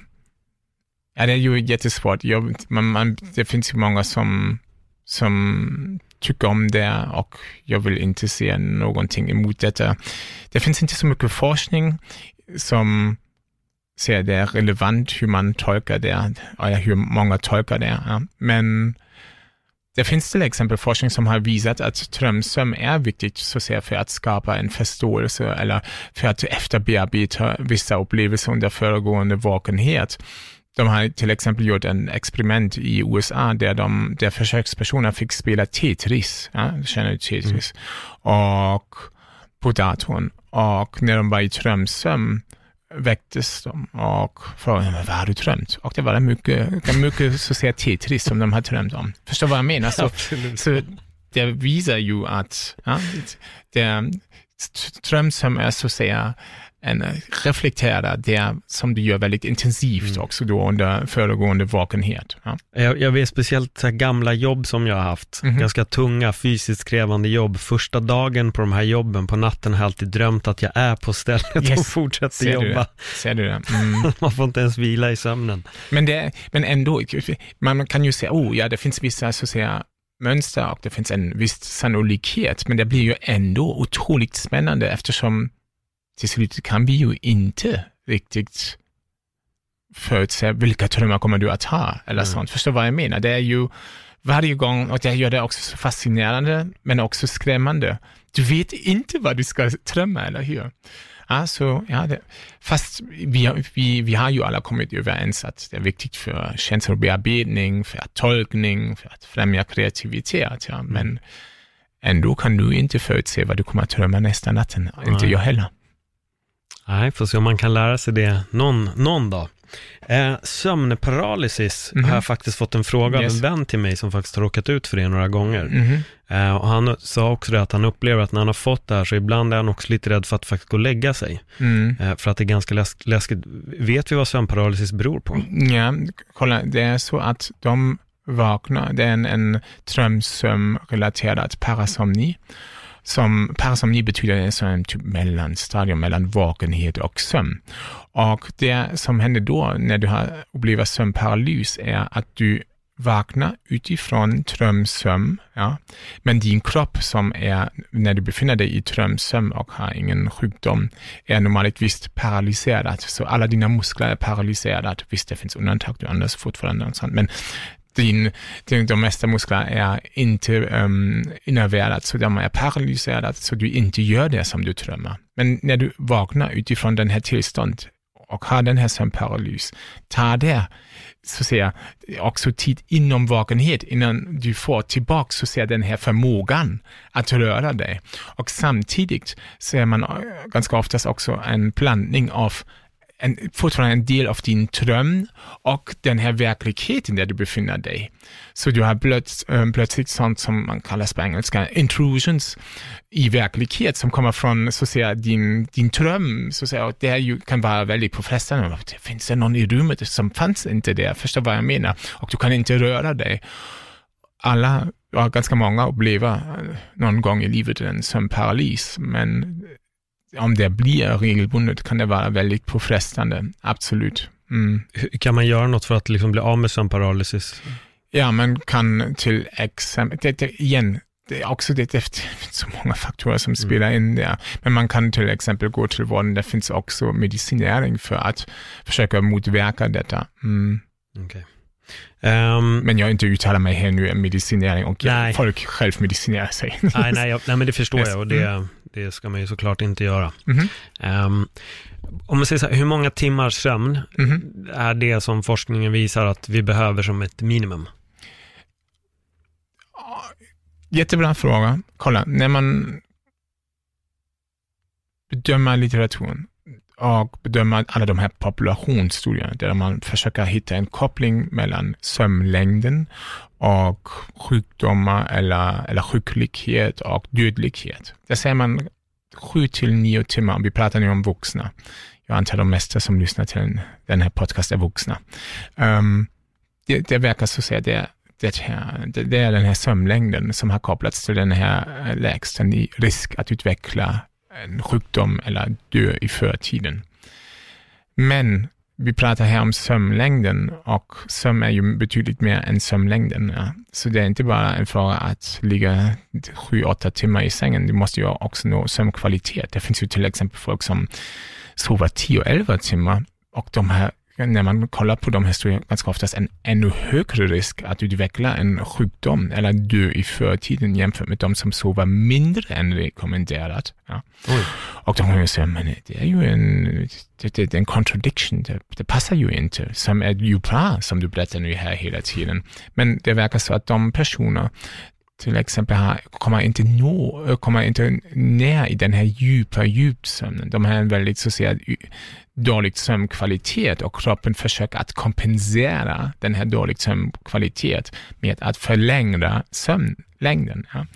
ja det är ju jättesvårt, jag, man, man, det finns ju många som, som tycker om det och jag vill inte se någonting emot detta. Det finns inte så mycket forskning som säger det är relevant hur man tolkar det, eller hur många tolkar det. Ja. Men det finns till exempel forskning som har visat att drömsömn är viktigt så säga, för att skapa en förståelse eller för att efterbearbeta vissa upplevelser under föregående vakenhet. De har till exempel gjort en experiment i USA där, de, där försökspersoner fick spela Tetris, ja, känner du Tetris, mm. och på datorn. Och när de var i drömsömn väcktes de och frågade vad har du drömt? Och det var mycket, mycket så att säga Tetris som de hade drömt om. Förstår vad jag menar? Så, så det visar ju att ja, det, drömsömn är så att säga en reflektera det som du gör väldigt intensivt mm. också då under föregående vakenhet. Ja. Jag, jag vet speciellt så gamla jobb som jag har haft, mm -hmm. ganska tunga fysiskt krävande jobb. Första dagen på de här jobben på natten har jag alltid drömt att jag är på stället yes. och fortsätter Ser jobba. Du Ser du det? Mm. <laughs> man får inte ens vila i sömnen. Men, det, men ändå, man kan ju säga, oh ja, det finns vissa så att säga mönster och det finns en viss sannolikhet, men det blir ju ändå otroligt spännande eftersom till slut kan vi ju inte riktigt förutse vilka drömmar kommer du att ha eller mm. sånt. Förstår vad jag menar? Det är ju varje gång, och det gör det också så fascinerande, men också skrämmande. Du vet inte vad du ska drömma, eller hur? Alltså, ja, det, fast vi, vi, vi har ju alla kommit överens att det är viktigt för känslobearbetning, för tolkning, för att främja kreativitet, ja, men ändå kan du inte förutse vad du kommer att drömma nästa natten, inte jag heller. Nej, får se om man kan lära sig det någon, någon dag. Eh, sömnparalysis mm -hmm. har jag faktiskt fått en fråga yes. av en vän till mig som faktiskt har råkat ut för det några gånger. Mm -hmm. eh, och han sa också det att han upplever att när han har fått det här så ibland är han också lite rädd för att faktiskt gå och lägga sig. Mm. Eh, för att det är ganska läsk läskigt. Vet vi vad sömnparalysis beror på? Ja, kolla, det är så att de vaknar, det är en, en drömsömnrelaterad parasomni som parasomni betyder alltså en typ mellanstadium mellan vakenhet och sömn. Och det som händer då när du har upplevt sömnparalys är att du vaknar utifrån drömsömn, ja. men din kropp som är, när du befinner dig i drömsömn och har ingen sjukdom, är normaltvis paralyserad. Så alla dina muskler är paralyserade. Visst, det finns undantag, du andas fortfarande och sånt, men din, din, de mesta muskler är inte um, innerverade, så de är paralyserade, så du inte gör det som du drömmer. Men när du vaknar utifrån den här tillståndet och har den här sömnparalys, ta det så säga, också tid inom vakenhet innan du får tillbaka så säga, den här förmågan att röra dig. Och samtidigt ser man eh, ganska oftast också en blandning av en, fortfarande en del av din dröm och den här verkligheten där du befinner dig. Så du har plöts, äh, eh, plötsligt sånt som man kallar på engelska intrusions i verklighet som kommer från så att säga, din, din dröm. Så att säga, och det ju, kan vara väldigt påfrestande. Finns det någon i rummet som fanns inte där? Förstår vad jag menar? Och du kan inte röra dig. Alla, ja, ganska många upplever eh, någon gång i livet en sömnparalys, men om det blir regelbundet kan det vara väldigt påfrestande, absolut. Mm. Kan man göra något för att liksom bli av med sömnparalysis? Ja, man kan till exempel, det, det, igen, det är också det, det finns <laughs> så många faktorer som mm. spelar in där. Men man kan till exempel gå till vården, det finns också medicinering för att försöka motverka detta. Mm. Okay. Um, men jag inte uttalar mig här nu om medicinering och nej. folk själv medicinerar sig. <laughs> nej, nej, jag, nej, men det förstår jag och det, mm. det ska man ju såklart inte göra. Mm -hmm. um, om man säger så här, hur många timmars sömn mm -hmm. är det som forskningen visar att vi behöver som ett minimum? Jättebra fråga. Kolla, när man bedömer litteraturen och bedöma alla de här populationsstudierna där man försöker hitta en koppling mellan sömnlängden och sjukdomar eller, eller sjuklighet och dödlighet. Där säger man sju till nio timmar, vi pratar nu om vuxna. Jag antar de mesta som lyssnar till den här podcasten är vuxna. Um, det, det verkar så att säga, det, det, här, det, det är den här sömnlängden som har kopplats till den här eh, lägsta i risk att utveckla en sjukdom eller dö i förtiden. Men vi pratar här om sömnlängden och sömn är ju betydligt mer än sömnlängden. Ja. Så det är inte bara en fråga att ligga sju, åtta timmar i sängen. Du måste ju också nå sömnkvalitet. Det finns ju till exempel folk som sover tio, elva timmar och de här när man kollar på de här studierna ganska oftast en ännu högre risk att utveckla en sjukdom eller dö i förtiden jämfört med de som sover mindre än rekommenderat. Ja. Och då kan man säga, men det är ju en, det, det, det är en contradiction, det, det, passar ju inte. Som är ju bra, som du berättar nu här hela tiden. Men det verkar så att de personer till exempel här, kommer inte nå, kommer inte ner i den här djupa djupsömnen. De har en väldigt så att säga dålig sömnkvalitet och kroppen försöker att kompensera den här dåliga sömnkvalitet med att förlänga sömnlängden, ja,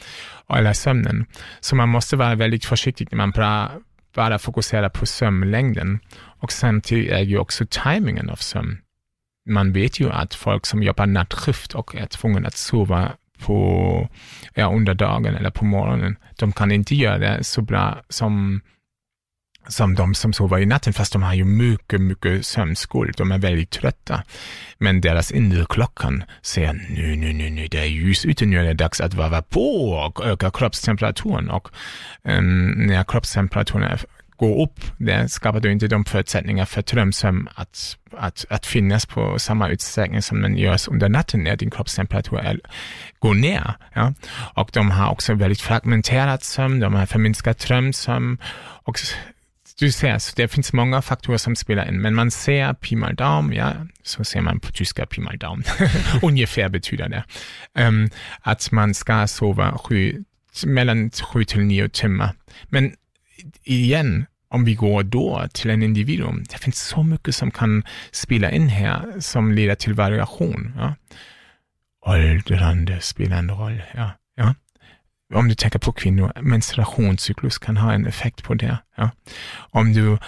eller sömnen. Så man måste vara väldigt försiktig när man bara, bara fokuserar på sömnlängden. Och samtidigt är ju också timingen av sömn. Man vet ju att folk som jobbar nattskift och är tvungna att sova på, ja, under dagen eller på morgonen, de kan inte göra det så bra som som de som sover i natten, fast de har ju mycket, mycket sömnskuld. De är väldigt trötta. Men deras inre klockan säger nu, nu, nu, nu, det är ljus ute, nu är det dags att varva på och öka kroppstemperaturen. Och um, när kroppstemperaturen går upp, det skapar då inte de förutsättningar för drömsömn att, att, att finnas på samma utsträckning som den görs under natten när din kroppstemperatur är, går ner. Ja? Och de har också väldigt fragmenterat sömn, de har förminskat drömsömn och du ser, så det finns många faktorer som spelar in, men man ser pi mal Daumen, ja, så ser man på tyska pi mal Daumen, <laughs> ungefär betyder det, um, att man ska sova sju, mellan sju till nio timmar. Men igen, om vi går då till en individuum, det finns så mycket som kan spela in här som leder till variation. Ja. Åldrande spelar en roll. Ja. Om du tänker på kvinnor, menstruationscyklus kan ha en effekt på det. Ja. Om du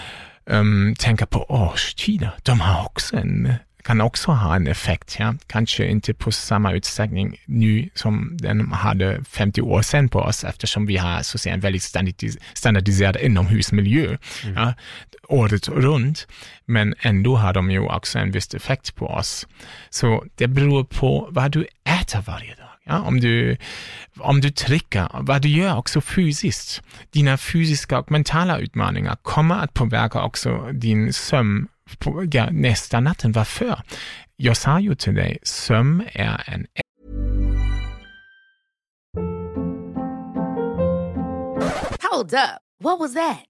um, tänker på årstider, de har också en, kan också ha en effekt. Ja. Kanske inte på samma utsträckning nu som den hade 50 år sedan på oss, eftersom vi har så att säga, en väldigt standardis standardiserad inomhusmiljö mm. ja, året runt. Men ändå har de ju också en viss effekt på oss. Så det beror på vad du äter varje dag. Ja, om, du, om du trycker, vad du gör också fysiskt. Dina fysiska och mentala utmaningar kommer att påverka också din sömn på, ja, nästa natten. Varför? Jag sa ju till dig, sömn är en Hold up. What was that?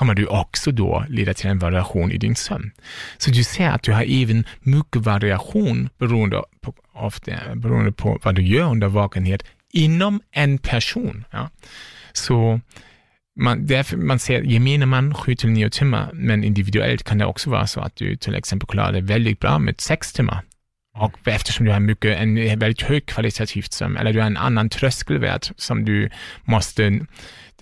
kommer du också då leda till en variation i din sömn. Så du ser att du har även mycket variation beroende på, av det, beroende på vad du gör under vakenhet inom en person. Ja. Så man, därför man ser gemene man 7 till 9 timmar, men individuellt kan det också vara så att du till exempel klarar det väldigt bra med 6 timmar. Och eftersom du har mycket, en väldigt högkvalitativt sömn, eller du har en annan tröskelvärd som du måste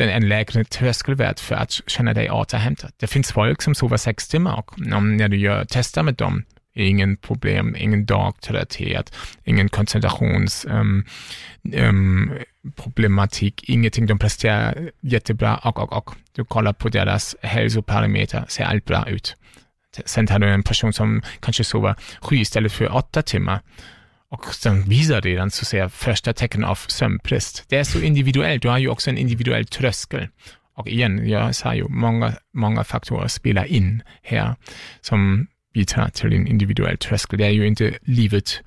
en lägre tröskelvärd för att känna dig återhämtad. Det finns folk som sover sex timmar och om, när du gör testar med dem, ingen problem, ingen dagtrötthet, ingen koncentrationsproblematik, um, um, ingenting. De presterar jättebra och, och, och. Du kollar på deras hälsoparametrar, ser allt bra ut. Sen har du en person som kanske sover sju istället för åtta timmar och sen visar det den så säga första tecken av sömnbrist. Det är så individuellt, du har ju också en individuell tröskel. Och igen, jag sa ju, många, många faktorer spelar in här som bidrar till en individuell tröskel. Det är ju inte livet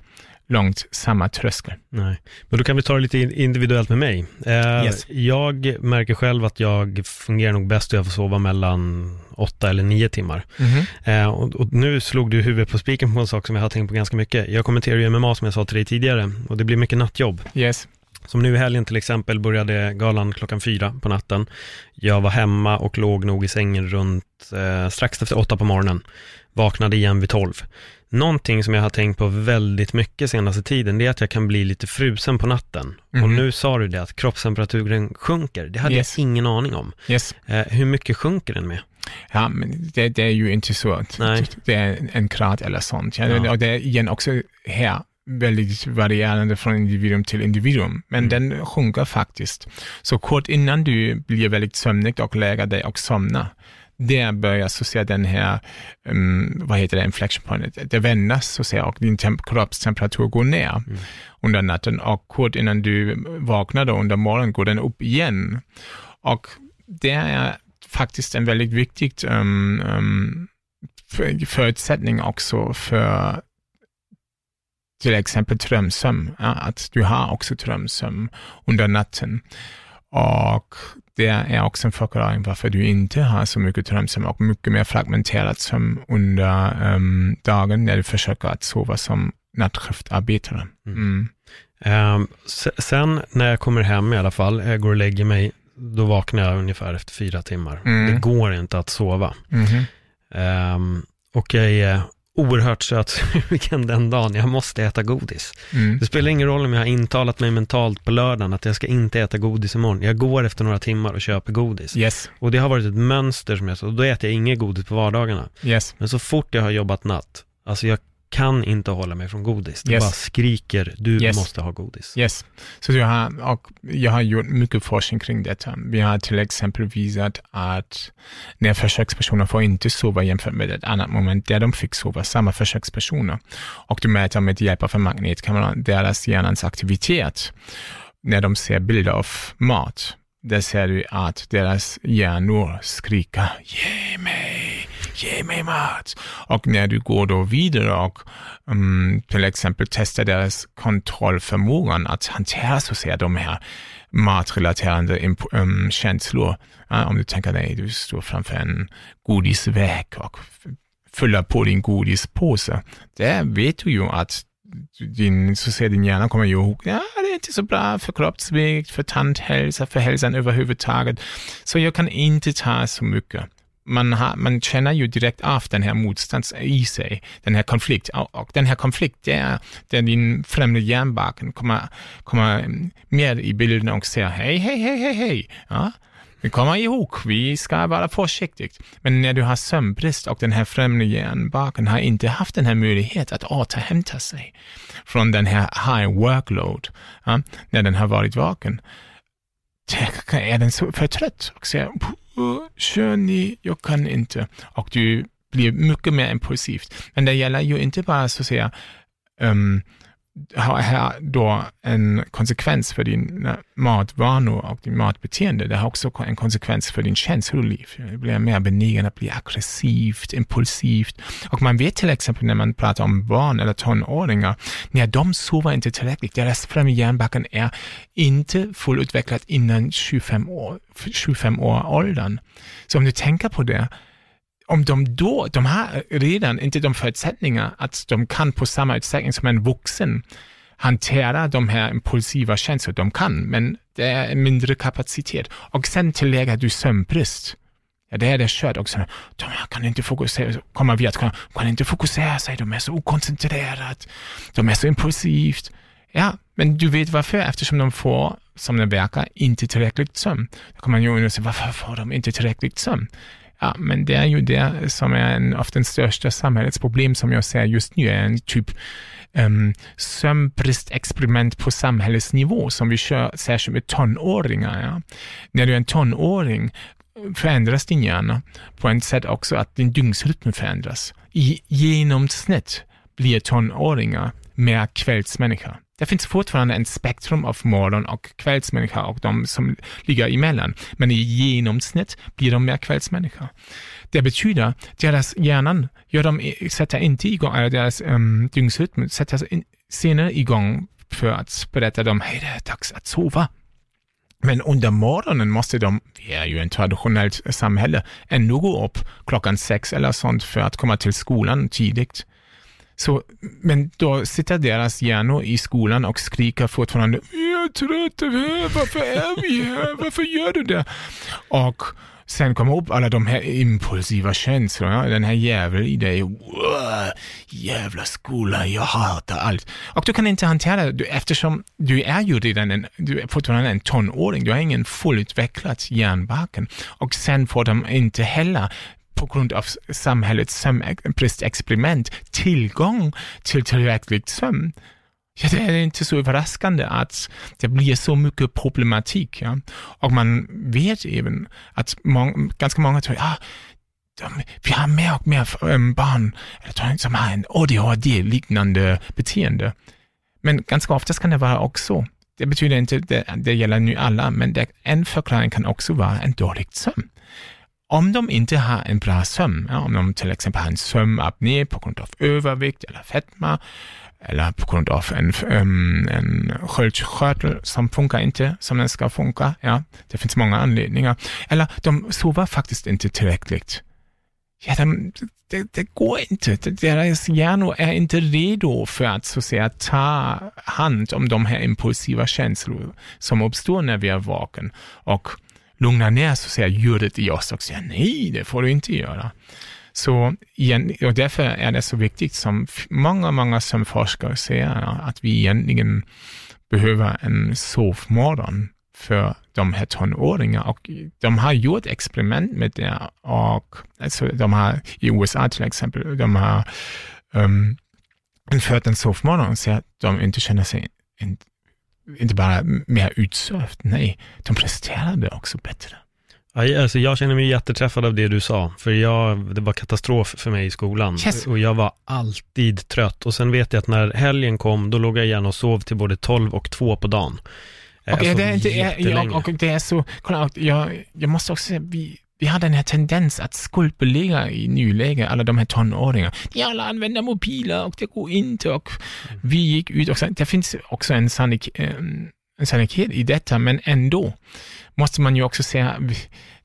långt samma tröskel. Nej, men då kan vi ta det lite individuellt med mig. Eh, yes. Jag märker själv att jag fungerar nog bäst att jag får sova mellan åtta eller nio timmar. Mm -hmm. eh, och, och, nu slog du huvudet på spiken på en sak som jag har tänkt på ganska mycket. Jag kommenterar ju MMA som jag sa till dig tidigare och det blir mycket nattjobb. Yes. Som nu i helgen till exempel började galan klockan fyra på natten. Jag var hemma och låg nog i sängen runt eh, strax efter åtta på morgonen. Vaknade igen vid tolv. Någonting som jag har tänkt på väldigt mycket senaste tiden, det är att jag kan bli lite frusen på natten. Mm. Och mhm. nu sa du det, att kroppstemperaturen sjunker. Det hade yes. jag ingen aning om. Yes. Eh, hur mycket sjunker den med? Ja, men det, det, är ju inte så Nej. det är en grad eller sånt. Ja, ja. Och det är igen också här väldigt varierande från individuum till individuum, men mm. den sjunker faktiskt. Så kort innan du blir väldigt sömnig och lägger dig och somnar, där börjar så säga den här, um, vad heter det, inflection point, det vändas så säga och din kroppstemperatur går ner mm. under natten och kort innan du vaknar då under morgonen går den upp igen. Och det är faktiskt en väldigt viktig um, um, förutsättning också för till exempel drömsömn, ja, att du har också drömsömn under natten. Och det är också en förklaring varför du inte har så mycket drömsömn och mycket mer fragmenterat sömn under um, dagen när du försöker att sova som nattskiftarbetare. Mm. Mm. Um, sen när jag kommer hem i alla fall, jag går och lägger mig, då vaknar jag ungefär efter fyra timmar. Mm. Det går inte att sova. Um, och jag är oerhört sötsugen <laughs> den dagen jag måste äta godis. Mm. Det spelar ingen roll om jag har intalat mig mentalt på lördagen att jag ska inte äta godis imorgon. Jag går efter några timmar och köper godis. Yes. Och det har varit ett mönster som jag så, och då äter jag inget godis på vardagarna. Yes. Men så fort jag har jobbat natt, alltså jag kan inte hålla mig från godis. Det yes. bara skriker, du yes. måste ha godis. Yes. Så jag har, och jag har gjort mycket forskning kring detta. Vi har till exempel visat att när försökspersoner får inte sova jämfört med ett annat moment där de fick sova, samma försökspersoner, och du mäter med hjälp av en magnetkamera deras hjärnans aktivitet när de ser bilder av mat, där ser du att deras hjärnor skriker ge mig ge mig mat. Och när du går då vidare och um, till exempel testar deras kontrollförmågan att hantera så att säga de här matrelaterade um, mm, känslor. Ja, om du tänker dig, du står framför en godisväg och fyller på din godispåse. Där vet du ju att din, så ser din hjärna kommer ihåg, ja, det är inte så bra för kroppsvikt, för tandhälsa, för hälsan överhuvudtaget. Så jag kan inte ta så mycket. Man, har, man känner ju direkt av den här motstånds i sig, den här konflikt. Och, och den här konflikten, där, där din främre hjärnbarken kommer, kommer mer i bilden och säger hej, hej, hej, hej, hej. Ja, vi kommer ihåg, vi ska vara försiktiga. Men när du har sömnbrist och den här främre hjärnbarken har inte haft den här möjligheten att återhämta sig från den här high workload, ja, när den har varit vaken, är den så för trött och säger kör ni, jag kan inte. Och du blir mycket mer impulsivt. Men det gäller ju inte bara så att säga um, har här då en konsekvens för din eh, matvanor och din matbeteende. Det har också en konsekvens för din känsloliv. Du blir mer benägen att bli aggressivt, impulsivt. Och man vet till exempel när man pratar om barn eller tonåringar, när de sover inte tillräckligt, deras främre hjärnbacken är inte fullutvecklad innan 25 år, 25 år åldern. Så om du tänker på det, om de då, de har redan inte de förutsättningar att de kan på samma utsträckning som en vuxen hantera de här impulsiva känslorna. De kan, men det är mindre kapacitet. Och sen tillägger du sömnbrist. Ja, det är det kört också. De kan inte fokusera, kommer vi att kunna, kan inte fokusera sig, de är så okoncentrerade, de är så impulsivt. Ja, men du vet varför, eftersom de får, som det verkar, inte tillräckligt sömn. Då kan man ju undra sig, varför får de inte tillräckligt sömn? Ja, men det är ju det som är en av den största samhällets problem som jag ser just nu, är en typ um, sömnbristexperiment på samhällsnivå som vi kör särskilt med tonåringar. Ja. När du är en tonåring eh, förändras din hjärna på ett sätt också att din dygnsrytm förändras. I genomsnitt blir tonåringar mer kvällsmänniska. Det finns fortfarande en spektrum av morgon och kvällsmänniska och de som ligger emellan. Men i genomsnitt blir de mer kvällsmänniska. Det betyder att deras hjärnan gör de, sätter inte igång, eller deras um, dygnsrytm sätter in, senare igång för att berätta dem, hej det är dags att sova. Men under morgonen måste de, vi är ju ett traditionellt samhälle, ändå gå upp klockan sex eller sånt för att komma till skolan tidigt. Så, men då sitter deras hjärnor i skolan och skriker fortfarande Jag är trött, varför är vi här, varför gör du det? Och sen kommer upp alla de här impulsiva känslorna, den här djävulen i dig, jävla skola, jag hatar allt. Och du kan inte hantera det eftersom du är ju redan en, du är fortfarande en tonåring, du har ingen fullutvecklad hjärnbarken. Och sen får de inte heller på grund av samhällets sömnbristexperiment tillgång till tillräckligt sömn. Ja, det är inte så överraskande att det blir så mycket problematik. Ja? Och man vet även att mång, ganska många tror, ah, de, vi har mer och mer eh, barn som har en ADHD-liknande beteende. Men ganska ofta kan det vara också det betyder inte, det, det gäller nu alla, men det, en förklaring kan också vara en dålig sömn. Om de inte har en bra sömn, ja, om de till exempel har en sömnapné på grund av övervikt eller fetma, eller på grund av en, um, en sköldkörtel som funkar inte som den ska funka. Ja, det finns många anledningar. Eller de sover faktiskt inte tillräckligt. Ja, de, det, det, går inte. Deras hjärnor är inte redo för att så att säga ta hand om de här impulsiva känslor som uppstår när vi är vaken. Och lugna ner så säger ljudet i oss och säga, nej, det får du inte göra. Så igen, och därför är det så viktigt som många, många som forskare säger att vi egentligen behöver en sovmorgon för de här tonåringarna och de har gjort experiment med det och alltså de har i USA till exempel, de har um, infört en sovmorgon så att de inte känner sig inte bara mer utsövt, nej, de presterade också bättre. Alltså jag känner mig jätteträffad av det du sa, för jag, det var katastrof för mig i skolan. Yes. Och jag var alltid trött. Och sen vet jag att när helgen kom, då låg jag gärna och sov till både 12 och 2 på dagen. Och, alltså, det, är inte, jag, och det är så, kolla, jag, jag måste också säga, vi, vi har den här tendens att skuldbelägga i nuläget alla de här tonåringarna. De alla använder mobiler och det går inte och vi gick ut och det finns också en sannolikhet i detta, men ändå måste man ju också säga,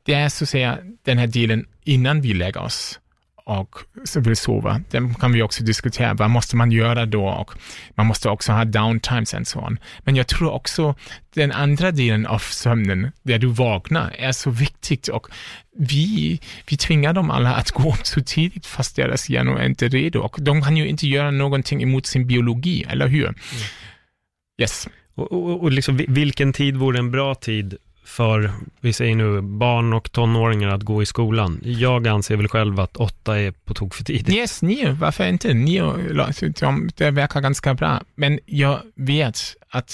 det är så att säga den här delen innan vi lägger oss och vill sova. Det kan vi också diskutera. Vad måste man göra då? Och man måste också ha downtimes och så on. Men jag tror också den andra delen av sömnen, där du vaknar, är så viktigt och vi, vi tvingar dem alla att gå upp så tidigt fast deras hjärnor är inte redo och de kan ju inte göra någonting emot sin biologi, eller hur? Mm. Yes. Och, och, och liksom, vilken tid vore en bra tid för, vi säger nu, barn och tonåringar att gå i skolan. Jag anser väl själv att åtta är på tok för tidigt. Yes, nio, varför inte? Nio, det verkar ganska bra. Men jag vet att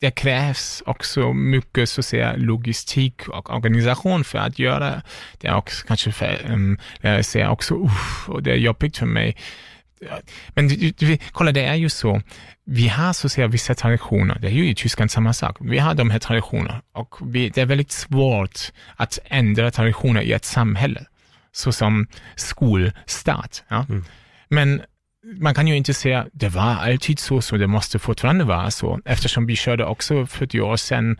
det krävs också mycket så att säga, logistik och organisation för att göra det. Och kanske för, um, jag ser också, uff, och det är jobbigt för mig. Men du, du, kolla, det är ju så, vi har så att säga vissa traditioner, det är ju i Tyskland samma sak. Vi har de här traditionerna och vi, det är väldigt svårt att ändra traditioner i ett samhälle, såsom skolstart. Ja? Mm. Men man kan ju inte säga, det var alltid så, så det måste fortfarande vara så, eftersom vi körde också 40 år sedan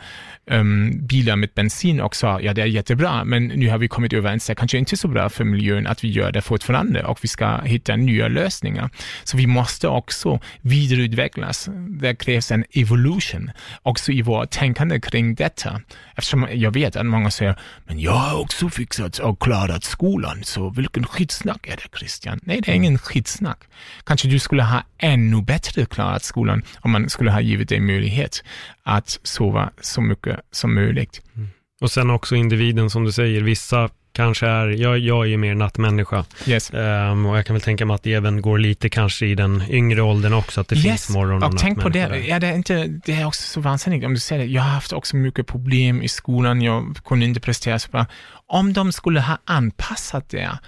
um, bilar med bensin och sa, ja det är jättebra, men nu har vi kommit överens, det är kanske inte är så bra för miljön att vi gör det fortfarande och vi ska hitta nya lösningar. Så vi måste också vidareutvecklas. Det krävs en evolution också i vårt tänkande kring detta. Eftersom jag vet att många säger, men jag har också fixat och klarat skolan, så vilken skitsnack är det Christian? Nej, det är ingen skitsnack kanske du skulle ha ännu bättre klarat skolan om man skulle ha givit dig möjlighet att sova så mycket som möjligt. Mm. Och sen också individen som du säger, vissa kanske är, jag, jag är ju mer nattmänniska. Yes. Um, och jag kan väl tänka mig att det även går lite kanske i den yngre åldern också, att det yes. finns morgon och, och tänk på det, ja, det, är inte, det är också så vansinnigt om du säger det. Jag har haft också mycket problem i skolan, jag kunde inte prestera så bra. Om de skulle ha anpassat det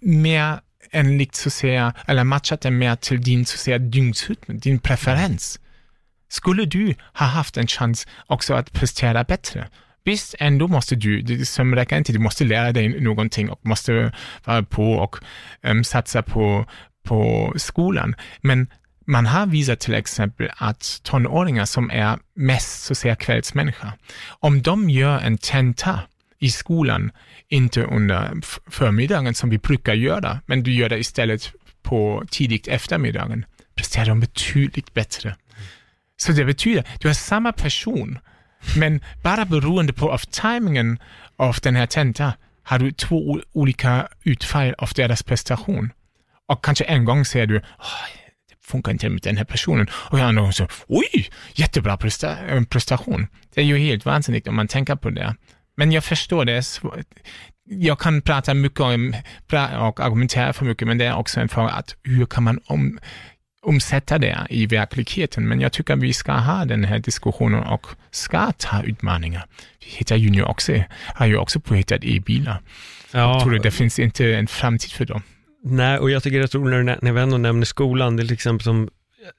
mer enligt så att säga, eller matchat det mer till din så att säga dygnsrytm, din preferens. Skulle du ha haft en chans också att prestera bättre? Visst, ändå måste du, som räcker inte, du måste lära dig någonting och måste vara på och um, satsa på, på skolan. Men man har visat till exempel att tonåringar som är mest så att säga kvällsmänniska, om de gör en tenta i skolan, inte under förmiddagen som vi brukar göra, men du gör det istället på tidigt eftermiddagen, presterar de betydligt bättre. Så det betyder, du har samma person, men bara beroende på av timingen av den här tentan, har du två olika utfall av deras prestation. Och kanske en gång säger du, det funkar inte med den här personen. Och en annan gång så, oj, jättebra presta eh, prestation. Det är ju helt vansinnigt om man tänker på det. Men jag förstår det. Jag kan prata mycket om och argumentera för mycket, men det är också en fråga att hur kan man om, omsätta det i verkligheten. Men jag tycker att vi ska ha den här diskussionen och ska ta utmaningar. Vi hittar ju nu också, har ju också påhittat e-bilar. Ja. Jag tror det finns inte en framtid för dem. Nej, och jag tycker att när, när vi ändå nämner skolan, det är till exempel som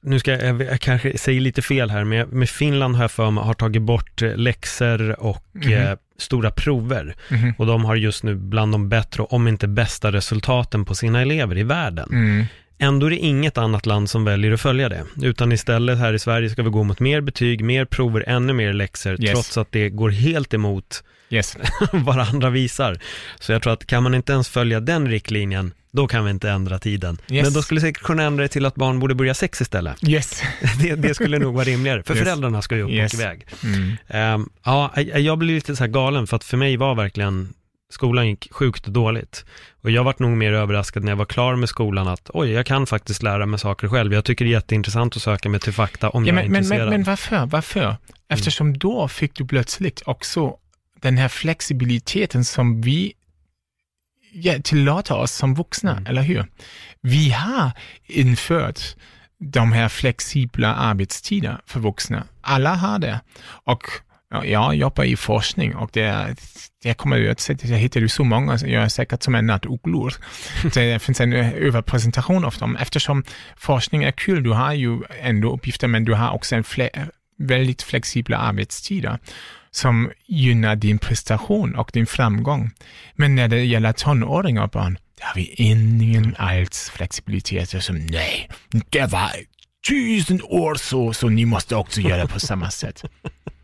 nu ska jag, jag kanske säger lite fel här, men med Finland har jag för mig har tagit bort eh, läxor och mm stora prover. Mm. Och de har just nu bland de bättre, om inte bästa resultaten på sina elever i världen. Mm. Ändå är det inget annat land som väljer att följa det, utan istället här i Sverige ska vi gå mot mer betyg, mer prover, ännu mer läxor, yes. trots att det går helt emot yes. <laughs> vad andra visar. Så jag tror att kan man inte ens följa den riktlinjen, då kan vi inte ändra tiden. Yes. Men då skulle säkert kunna ändra det till att barn borde börja sex istället. Yes. <laughs> det, det skulle nog vara rimligare, för yes. föräldrarna ska ju upp yes. och iväg. Mm. Um, ja, jag blir lite så här galen, för att för mig var verkligen skolan gick sjukt dåligt. Och jag vart nog mer överraskad när jag var klar med skolan att oj, jag kan faktiskt lära mig saker själv. Jag tycker det är jätteintressant att söka mig till fakta om ja, jag är men, intresserad. Men, men varför? Varför? Mm. Eftersom mm. då fick du plötsligt också den här flexibiliteten som vi ja, tillåter oss som vuxna, mm. eller hur? Vi har infört de här flexibla arbetstider för vuxna. Alla har det. Och ja, jag jobbar i forskning och det, det kommer ju att jag hittar ju så många, jag är säkert som en nattugglor. Det <laughs> finns en överpresentation av dem eftersom forskning är kul. Du har ju ändå uppgifter, men du har också en fle väldigt flexibla arbetstider som gynnar din prestation och din framgång. Men när det gäller tonåringar och barn, där har vi ingen alls flexibilitet. Som nej, det var tusen år så, så ni måste också göra på samma sätt. <laughs>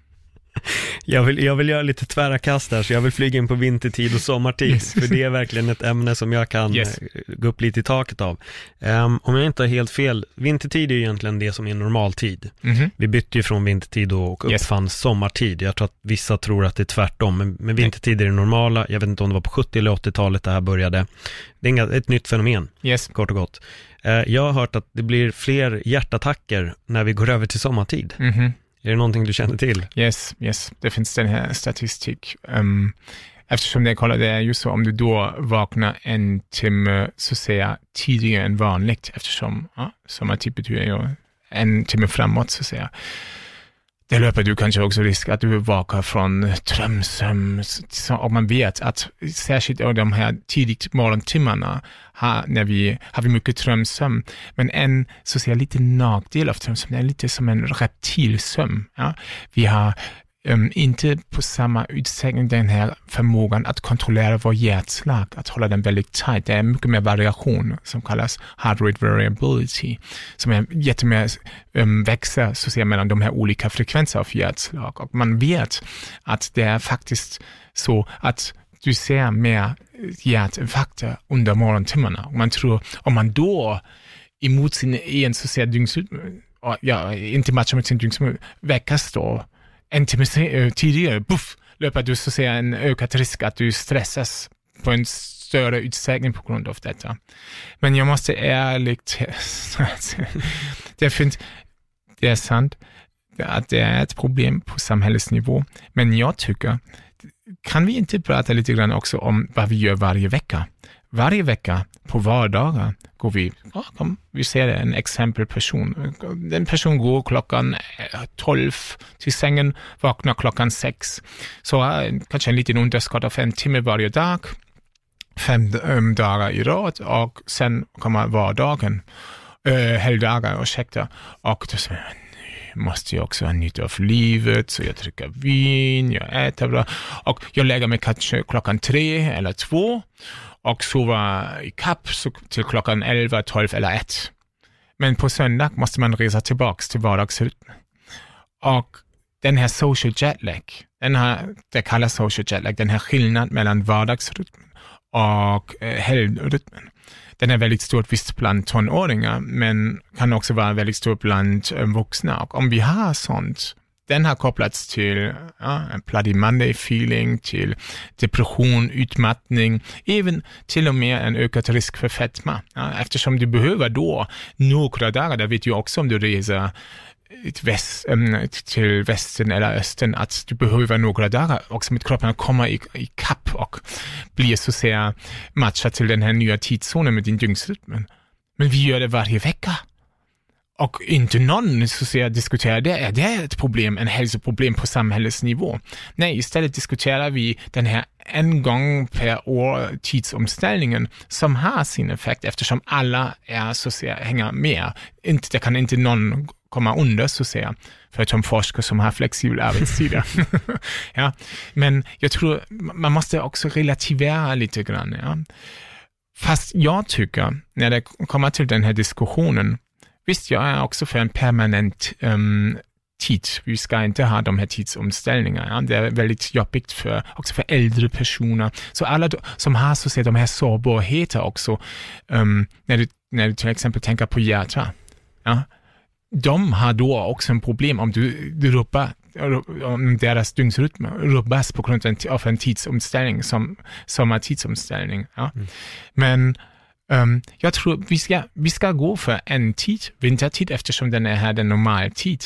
<laughs> Jag vill, jag vill göra lite tvära kast här, så jag vill flyga in på vintertid och sommartid, Yes. för det är verkligen ett ämne som jag kan Yes. eh, gå upp lite i taket av. Ehm, om jag inte har helt fel, vintertid är ju egentligen det som är normaltid. Mhm. Vi bytte ju från vintertid och Yes. uppfann sommartid. Jag tror att vissa tror att det är tvärtom, men, men vintertid är det normala. Jag vet inte om det var på 70 eller 80-talet det här började. Det är ett nytt fenomen, Yes. kort och gott. Eh, Jag har hört att det blir fler hjärtattacker när vi går över till sommartid. Mhm. Är det någonting du känner till? Yes, yes, det finns den här statistik. Um, eftersom det, kollade, det är ju så om du då vaknar en timme så säga tidigare än vanligt, eftersom ja, sommartid betyder ju en timme framåt så att säga. Det löper du kanske också risk att du vaknar från drömsömn. Och man vet att särskilt i de här tidigt morgontimmarna har, när vi, har vi mycket drömsömn. Men en så att säga lite nackdel av drömsömn är lite som en reptilsömn. Ja? Vi har um, inte på samma utsträckning den här förmågan att kontrollera vår hjärtslag, att hålla den väldigt tight. Det är mycket mer variation som kallas heart rate variability, som är jättemer um, ähm, växer så att säga, mellan de här olika frekvenserna av hjärtslag. Och man vet att det är faktiskt så att du ser mer hjärtinfarkter under morgontimmarna. Och man tror, om man då emot sin egen så att säga dygnsrytm, ja, inte matchar med sin dygnsrytm, väckas då en timme eh, tidigare, buff, löper du så att säga en ökad risk att du stressas på en större utsträckning på grund av detta. Men jag måste ärligt <laughs> det finns, det är sant att det är ett problem på samhällsnivå, men jag tycker, kan vi inte prata lite grann också om vad vi gör varje vecka? Varje vecka på vardagar går vi, ja, kom, vi ser en exempelperson. Den person går klockan eh, 12 till sängen, vaknar klockan 6. Så har kanske en liten underskott av en timme varje dag, fem um, dagar i rad och sen kommer vardagen, uh, helgdagar, ursäkta. Och då säger man, nu måste jag också ha nytta av livet, så jag dricker vin, jag äter bra och jag lägger mig kanske klockan tre eller två och sova i kapp till klockan 11, 12 eller 1. Men på söndag måste man resa tillbaks till vardagsrytmen. Och den här social jetlag, den här, det kallas social jetlag, den här skillnaden mellan vardagsrytmen och eh, helgrytmen. Den är väldigt stor visst bland tonåringar, men kan också vara väldigt stor bland eh, vuxna. Och om vi har sånt, den har kopplats till ja, en Bloody Monday-feeling, till depression, utmattning, även till och med en ökad risk för fetma. Ja, eftersom du behöver då några dagar, det vet jag också om du reser väst, till västern eller östern, att du behöver några dagar också med kroppen att komma i, i kapp och bli så att säga matchad till den här nya tidszonen med din dygnsrytmen. Men vi gör det varje vecka. Och inte någon så diskuterar det, är det ett problem, en hälsoproblem på samhällsnivå? Nej, istället diskuterar vi den här en gång per år tidsomställningen som har sin effekt eftersom alla är så att säga, hänger med. Inte, det kan inte någon komma under så att säga, förutom forskare som har flexibla arbetstider. <laughs> ja, men jag tror man måste också relativera lite grann. Ja. Fast jag tycker, när det kommer till den här diskussionen, visst, jag är också för en permanent um, tid. Vi ska inte ha de här tidsomställningarna. Ja. Det är väldigt jobbigt för, också för äldre personer. Så alla som har så säga, de här sårbarheter också, um, när, du, när du till exempel tänker på hjärta, ja, de har då också en problem om du, du rubbar om deras dygnsrytm rubbas på grund av en, tidsomställning som, som är tidsomställning. Ja. Men um, jag tror vi ska, vi ska gå för en tid, vintertid, eftersom den är här den normala tid.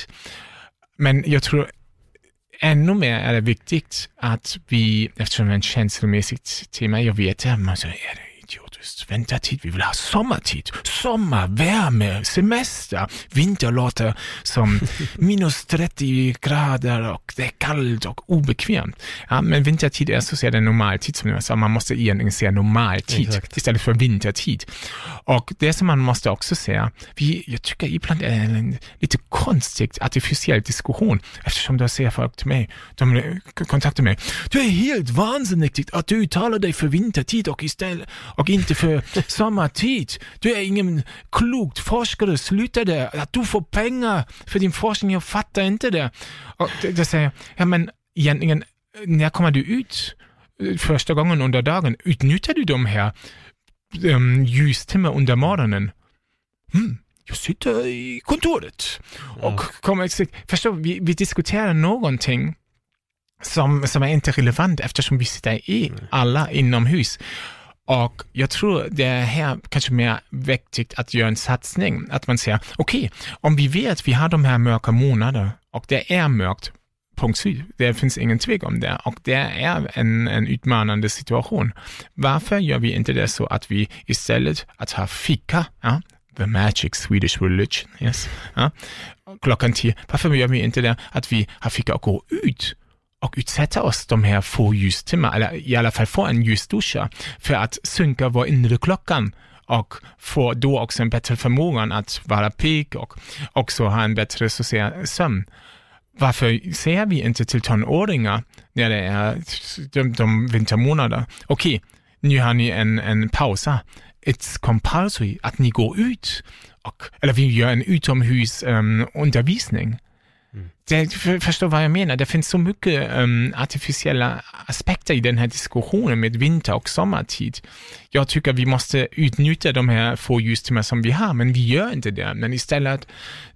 Men jag tror ännu mer är det viktigt att vi, eftersom det är ett känslomässigt tema, jag vet att man säger, är det idiotiskt, vintertid, vi vill ha sommartid, sommar, värme, semester, vinter låter som <laughs> minus 30 grader och det är kallt och obekvämt. Ja, men vintertid är så att säga normaltid som jag sa, man måste egentligen säga normaltid Exakt. istället för vintertid. Och det som man måste också säga, vi, jag tycker ibland är det en lite konstigt artificiell diskussion, eftersom då säger folk till mig, de kontaktar mig, du är helt vansinnigt att du uttalar dig för vintertid och istället och inte för sommartid. Du är ingen klokt forskare, sluta där. Att du får pengar för din forskning, jag fattar inte det. Och det, det säger jag, ja men egentligen, när kommer du ut första gången under dagen? Utnyttjar du de här um, ljustimmar under morgonen? Hmm, jag sitter i kontoret och kommer, förstå, vi, vi diskuterar någonting som, som är inte relevant eftersom vi sitter i alla inomhus. Och jag tror det är här kanske mer viktigt att göra en satsning, att man säger, okej, okay, om vi vet att vi har de här mörka månaderna och det är mörkt, punkt slut, det finns ingen tvekan om det. Och det är en, en utmanande situation. Varför gör vi inte det så att vi istället att ha fika, ja, the magic Swedish religion, yes, ja, klockan tio, varför gör vi inte det att vi har fika och går ut och utsätta oss de här få ljustimmar, eller i alla fall få en ljusduscha för att synka vår inre klockan och få då också en bättre förmåga att vara pigg och också ha en bättre social sömn. Varför säger vi inte till tonåringar när det är de, de vintermånader, okej, okay, nu har ni en, en paus. It's compulsory att ni går ut och, eller vi gör en utomhusundervisning. Um, Mm. det, för, förstår vad jag menar, det finns så mycket um, artificiella aspekter i den här diskussionen med vinter och sommartid. Jag tycker vi måste utnyttja de här få ljustimmar som vi har, men vi gör inte det. Men istället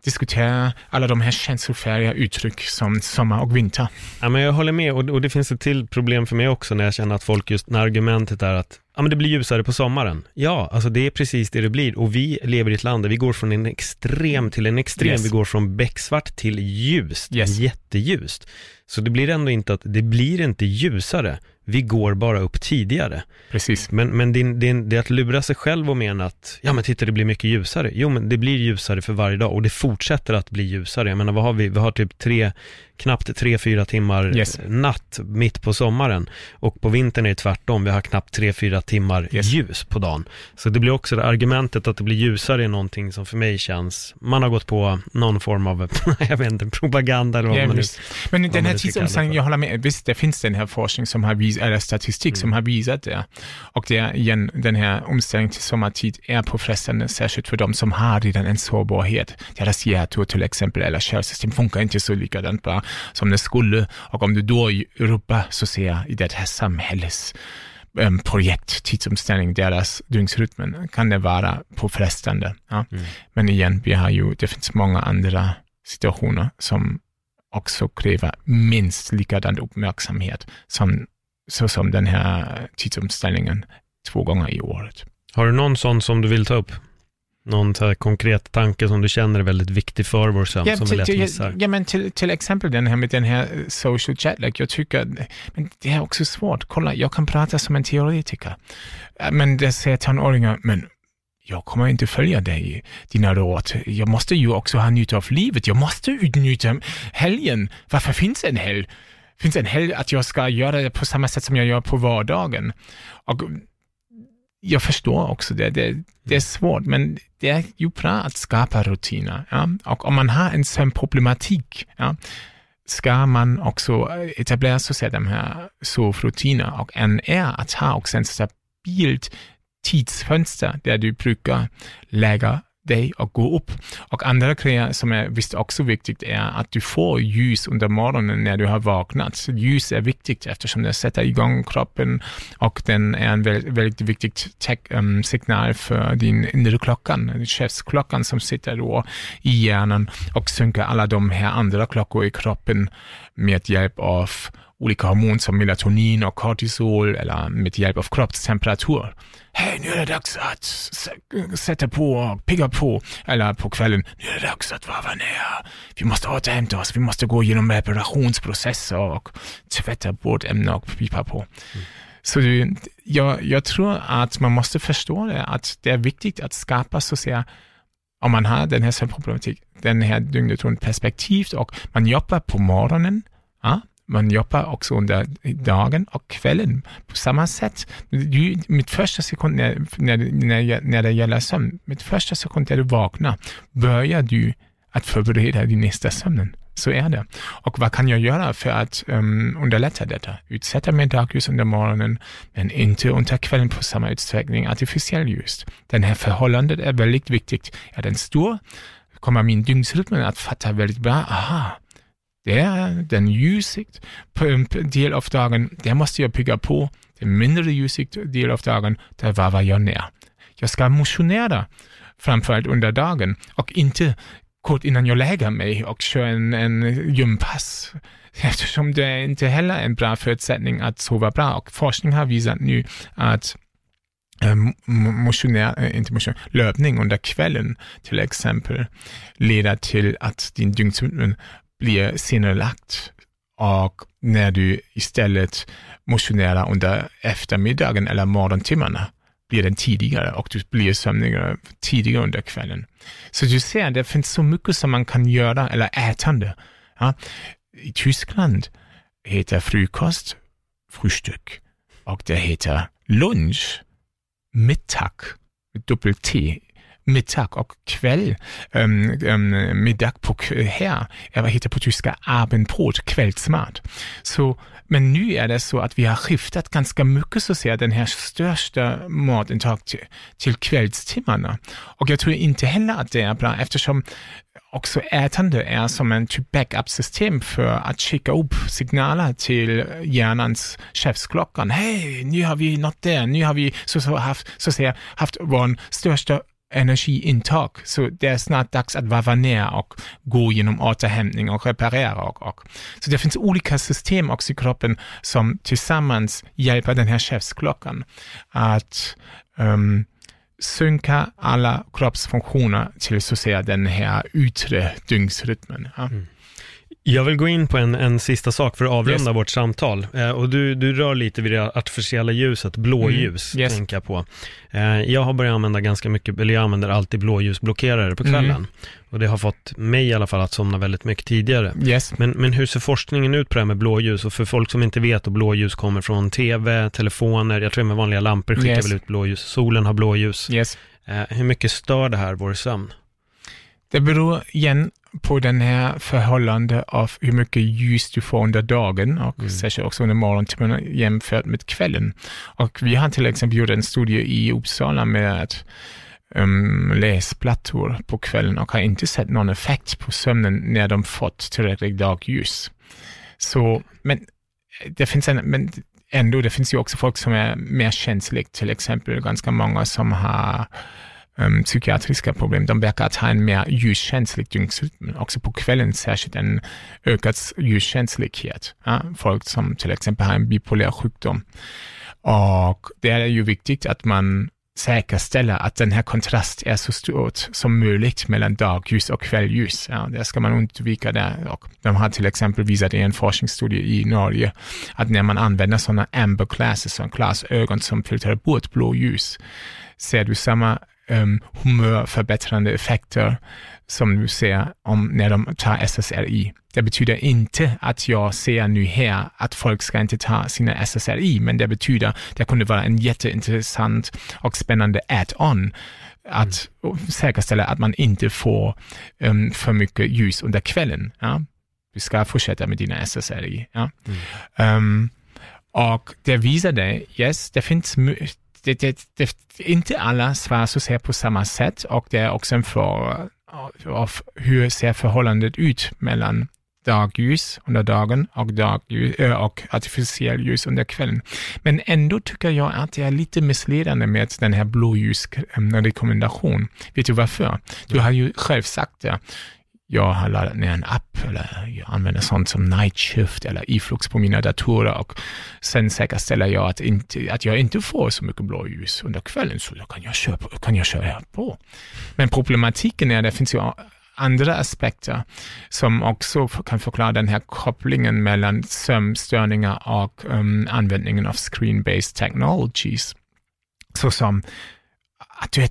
diskutera alla de här känslofärdiga uttryck som sommar och vinter. Ja, men jag håller med och, och det finns ett till problem för mig också när jag känner att folk just, när argumentet är att ja men det blir ljusare på sommaren. Ja, alltså det är precis det det blir och vi lever i ett land där vi går från en extrem till en extrem. Yes. Vi går från becksvart till ljust, yes. jätteljust. Så det blir ändå inte att, det blir inte ljusare vi går bara upp tidigare. Precis. Men, men det, det, det är att lura sig själv och mena att, ja men titta det blir mycket ljusare. Jo men det blir ljusare för varje dag och det fortsätter att bli ljusare. Jag menar vad har vi? Vi har typ tre, knappt tre, fyra timmar yes. natt mitt på sommaren. Och på vintern är det tvärtom, vi har knappt tre, fyra timmar yes. ljus på dagen. Så det blir också det argumentet att det blir ljusare är någonting som för mig känns, man har gått på någon form av, <laughs> jag vet inte, propaganda eller vad ja, man nu Men den här tidsomställningen, jag håller med, visst det finns den här forskning som har visat, eller statistik mm. som har visat det. Och det är igen, den här omställningen till sommartid är påfrestande, särskilt för de som har redan en sårbarhet. Deras hjärtor till exempel, eller kärlsystem funkar inte så likadant bra som det skulle. Och om du då ropar så ser jag i det här samhälles um, projekt, tidsomställning, deras dygnsrytmen, kan det vara påfrestande. Ja. Mm. Men igen, vi har ju, det finns många andra situationer som också kräver minst likadan uppmärksamhet som, så som den här tidsomställningen två gånger i året. Har du någon sån som du vill ta upp? Någon så konkret tanke som du känner är väldigt viktig för vår sömn ja, som vi lätt missar? Ja, men till, till exempel den här med den här social jetlag. Jag tycker, men det är också svårt. Kolla, jag kan prata som en teoretiker. Men det säger tonåringar, men jag kommer inte följa dig, dina råd. Jag måste ju också ha nytta av livet. Jag måste utnyttja helgen. Varför finns en helg? Finns en helg att jag ska göra det på samma sätt som jag gör på vardagen? Och jag förstår också det. det. Det är svårt, men det är ju bra att skapa rutiner. Ja? Och om man har en sömnproblematik, ja, ska man också etablera så att de här sovrutiner. Och en är att ha också en stabilt tidsfönster där du brukar lägga dig och gå upp. Och andra grejer som är visst också viktigt är att du får ljus under morgonen när du har vaknat. Ljus är viktigt eftersom det sätter igång kroppen och den är en väldigt, väldigt viktig um, signal för din inre klockan, chefsklockan som sitter då i hjärnan och synkar alla de här andra klockor i kroppen med hjälp av olika hormoner som melatonin och kortisol eller med hjälp av kroppstemperatur. Hej, nu är det dags att sätta på och pigga på. Eller på kvällen, nu är det dags att varva ner. Vi måste återhämta oss, vi måste gå igenom reparationsprocesser och tvätta bort ämnen och pipa på. Mm. Så det, jag, jag tror att man måste förstå det, att det är viktigt att skapa så att säga om man har den här sömnproblematik, den här dygnet runt perspektiv och man jobbar på morgonen, ja, man jobbar också under dagen och kvällen på samma sätt. Du, mitt första sekund när, när, när, när det gäller sömn, mitt första sekund när du vaknar, börjar du att förbereda din nästa sömn. Så är det. Och vad kan jag göra för att um, underlätta detta? Utsätta mig dagljus under morgonen, men inte under kvällen på samma utsträckning artificiell ljus. Det här förhållandet är väldigt viktigt. Är den stor, kommer min dygnsrytm att fatta väldigt bra, aha, det den ljusigt del av dagen, det måste jag bygga på. Den mindre ljusigt del av dagen, där varvar jag ner. Jag ska motionera, framförallt under dagen och inte kort innan jag lägger mig och kör en, en gympass. Eftersom det inte heller är en bra förutsättning att sova bra och forskning har visat nu att øh, motionär, øh, inte motion, löpning under kvällen till exempel leder till att din dygnsrytm blir senarelagt och när du istället motionerar under eftermiddagen eller morgontimmarna blir den tidigare och du blir sömnigare tidigare under kvällen. Så du ser, det finns så mycket som man kan göra, eller ätande. Ja. I Tyskland heter frukost frühstück och det heter lunch mittag, dubbel-T, mittag och kväll, ähm, ähm, middag på här, vad heter på tyska abendbrot, kvällsmat. Så, men nu är det så att vi har skiftat ganska mycket så att säga den här största matintag till, till kvällstimmarna. Och jag tror inte heller att det är bra eftersom också ätande är som en typ backup-system för att skicka upp signaler till hjärnans chefsklockan. Hej, nu har vi nått där, nu har vi så, så haft, så att säga, haft vår största energiintag. Så det är snart dags att varva ner och gå genom återhämtning och reparera. Och, och. Så det finns olika system också i kroppen som tillsammans hjälper den här chefsklockan att um, synka alla kroppsfunktioner till så att säga den här yttre dygnsrytmen. Ja. Mm. Jag vill gå in på en, en sista sak för att avrunda yes. vårt samtal. Eh, och du, du rör lite vid det artificiella ljuset, blåljus, mm. yes. tänker jag på. Eh, jag har börjat använda ganska mycket, eller jag använder alltid blåljusblockerare på kvällen. Mm. Och det har fått mig i alla fall att somna väldigt mycket tidigare. Yes. Men, men hur ser forskningen ut på det här med blåljus? Och för folk som inte vet, och blåljus kommer från tv, telefoner, jag tror med vanliga lampor skickar yes. väl ut blåljus, solen har blåljus. Eh, hur mycket stör det här vår sömn? Det beror igen på den här förhållande av hur mycket ljus du får under dagen och mm. särskilt också under morgontimmarna jämfört med kvällen. Och vi har till exempel gjort en studie i Uppsala med att um, läsplattor på kvällen och har inte sett någon effekt på sömnen när de fått tillräckligt dagljus. Så, men det finns en, men ändå, det finns ju också folk som är mer känsliga, till exempel ganska många som har um, psykiatriska problem. De verkar att ha en mer ljuskänslig dygnsrytm, också på kvällen särskilt en ökad ljuskänslighet. Ja? Folk som till exempel har en bipolär sjukdom. Och det är ju viktigt att man säkerställa att den här kontrast är så stort som möjligt mellan dagljus och kvällljus. Ja, det ska man undvika där. Och de har till exempel visat i en forskningsstudie i Norge att när man använder sådana amber glasses, sådana glasögon som filtrerar bort blåljus, ser du samma um, humörförbättrande effekter som du ser om när de tar SSRI. Det betyder inte att jag ser nu här att folk ska inte ta sina SSRI, men det betyder det kunde vara en jätteintressant och spännande add-on att mm. säkerställa att man inte får um, för mycket ljus under kvällen. Ja? Du ska fortsätta med dina SSRI. Ja? Mm. Um, och det visade, yes, det finns det, det, det, inte alla svarar så ser på samma sätt och det är också en fråga av hur ser förhållandet ut mellan dagljus under dagen och, dagljus, äh, och artificiell ljus under kvällen. Men ändå tycker jag att det är lite missledande med den här blåljusrekommendationen. Eh, Vet du varför? Du har ju själv sagt det jag har laddat ner en app eller jag använder sånt som Night Shift eller iflux på mina datorer och sen säkerställer jag att, inte, att jag inte får så mycket blåljus under kvällen så då kan jag köra på. Kan jag köra på. Men problematiken är att det finns ju andra aspekter som också kan förklara den här kopplingen mellan sömnstörningar och um, användningen av screen-based technologies. Såsom att du är,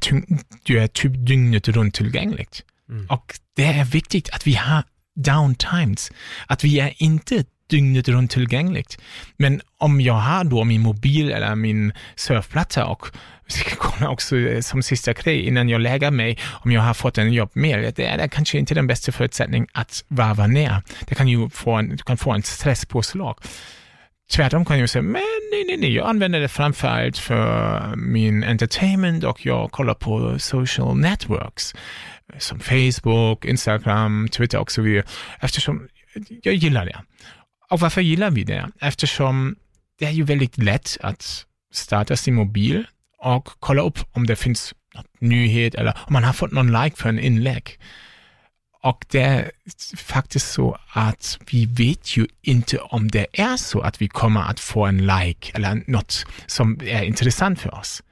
du är typ dygnet runt tillgängligt. Mm. Och det är viktigt att vi har downtimes, att vi är inte dygnet runt tillgängligt. Men om jag har då min mobil eller min surfplatta och vi ska kolla också eh, som sista grej innan jag lägger mig om jag har fått en jobbmail. Det är kanske inte den bästa förutsättningen att varva ner. Det kan ju få en, du kan få en stresspåslag. Tvärtom kan jag säga, men nej, nej, nej, jag använder det framförallt för min entertainment och jag kollar på social networks som Facebook, Instagram, Twitter och så vidare. Eftersom jag gillar det. Och varför gillar vi det? Eftersom det är ju väldigt lätt att starta sin mobil och kolla upp om det finns något nyhet eller om man har fått någon like för en inlägg. Och det faktiskt så att vi vet ju inte om det är så att vi kommer att få en like eller något som är intressant för oss.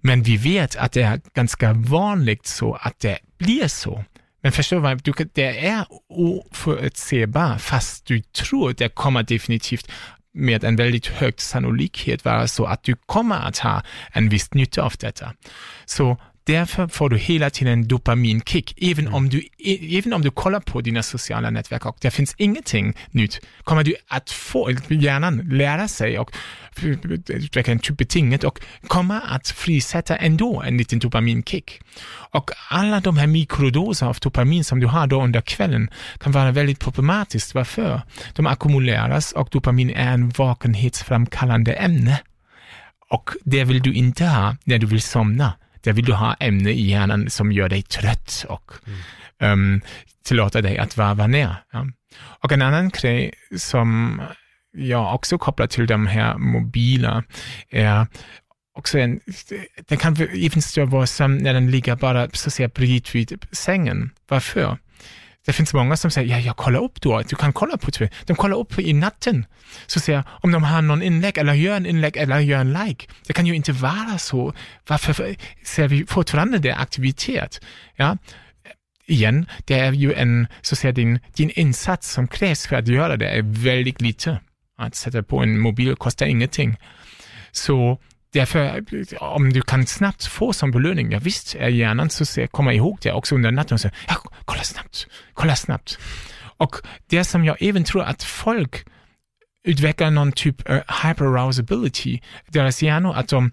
Men vi vet att det är ganska vanligt så att det blir så. Men förstår du vad, det är oförutsägbart fast du tror det kommer definitivt med en väldigt hög sannolikhet vara så att du kommer att ha en viss nytta av detta. Så därför får du hela tiden en dopaminkick, även mm. om du, även om du kollar på dina sociala nätverk och det finns ingenting nytt, kommer du att få, hjärnan lära sig och utveckla en typ betinget och kommer att frisätta ändå en liten dopaminkick. Och alla de här mikrodoser av dopamin som du har då under kvällen kan vara väldigt problematiskt. Varför? De ackumuleras och dopamin är en vakenhetsframkallande ämne. Och det vill du inte ha när du vill somna. Där vill du ha ämne i hjärnan som gör dig trött och mm. um, tillåter dig att varva ner. Ja. Och en annan grej som jag också kopplar till de här mobila är också en, den kan även vår sömn när den ligger bara så att säga bredvid sängen. Varför? Det finns många som säger, ja, jag kollar upp då, du kan kolla på TV. De kollar upp i natten. Så säger om de har någon inlägg eller gör en inlägg eller gör en like. Det kan ju inte vara så. Varför ser vi fortfarande det aktivitet? Ja, igen, det är ju en, så säga, din, din insats som krävs för att göra det är väldigt lite. Att sätta på en mobil kostar ingenting. Så Därför, om du kan snabbt få som belöning, ja visst är hjärnan så ser, kommer ihåg det också under natten och säger, ja, kolla snabbt, kolla snabbt. Och det som jag även tror att folk utvecklar någon typ av øh, hyperarousability, deras hjärnor, att de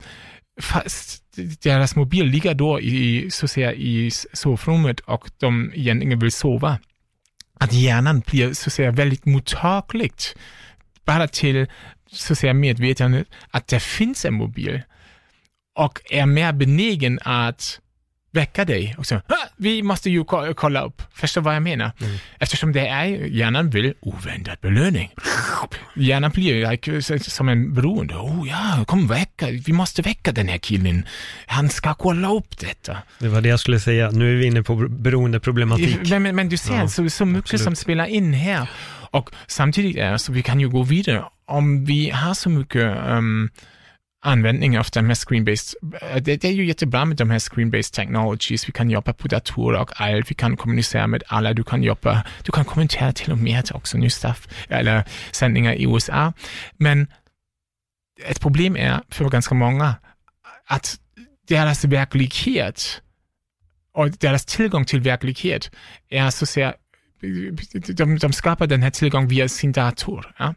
fast deras mobil ligger då i, så att säga, i sovrummet och de egentligen vill sova, att hjärnan blir så att säga väldigt mottagligt bara till så säga medvetandet att det finns en mobil. Och är mer benägen att väcka dig och säga, vi måste ju kolla upp. Förstår vad jag menar? Mm. Eftersom det är, hjärnan vill oväntad belöning. Hjärnan blir like, som en beroende. Oh ja, kom väcka, vi måste väcka den här killen. Han ska kolla upp detta. Det var det jag skulle säga, nu är vi inne på beroendeproblematik. Men, men, men du ser, ja, så, så mycket absolut. som spelar in här. Och samtidigt är det så, vi kan ju gå vidare. Om vi har så mycket um, användning av de här screen-based, det, det, är ju jättebra med de här screen-based technologies. Vi kan jobba på datorer och allt, vi kan kommunicera med alla, du kan jobba, du kan kommentera till och med också ny stuff, eller sändningar i USA. Men ett problem är för ganska många att deras verklighet och deras tillgång till verklighet är så att säga de, de skapar den här tillgången via sin dator. Ja?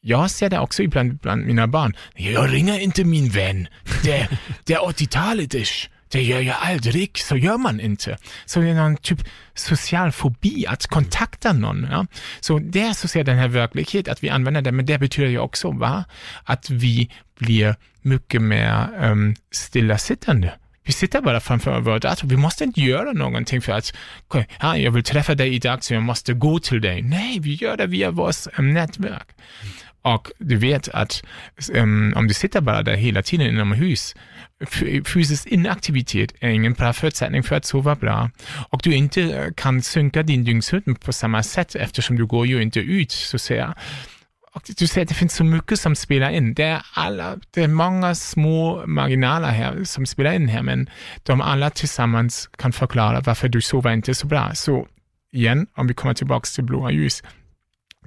Jag ser det också ibland bland mina barn. Jag ringer inte min vän. Det, det är 80-talet ish. Det gör jag aldrig, så gör man inte. Så det är någon typ social fobi att kontakta någon. Ja? Så det är så ser den här verkligheten, att vi använder det, men det betyder ju också va? att vi blir mycket mer um, stillasittande. Vi sitter bara framför vår dator. Vi måste inte göra någonting för att, ja, jag vill träffa dig idag så jag måste gå till dig. Nej, vi gör det via vårt um, nätverk. Och du vet att um, om du sitter bara där hela tiden inomhus, fysisk inaktivitet är ingen bra förutsättning för att sova bra. Och du inte eh, kan synka din dygnsrytm på samma sätt eftersom du går ju inte ut så säga. Och du ser att det finns så mycket som spelar in. Det är, alla, det är många små marginaler här som spelar in här, men de alla tillsammans kan förklara varför du sover inte så bra. Så igen, om vi kommer tillbaka till blåa ljus.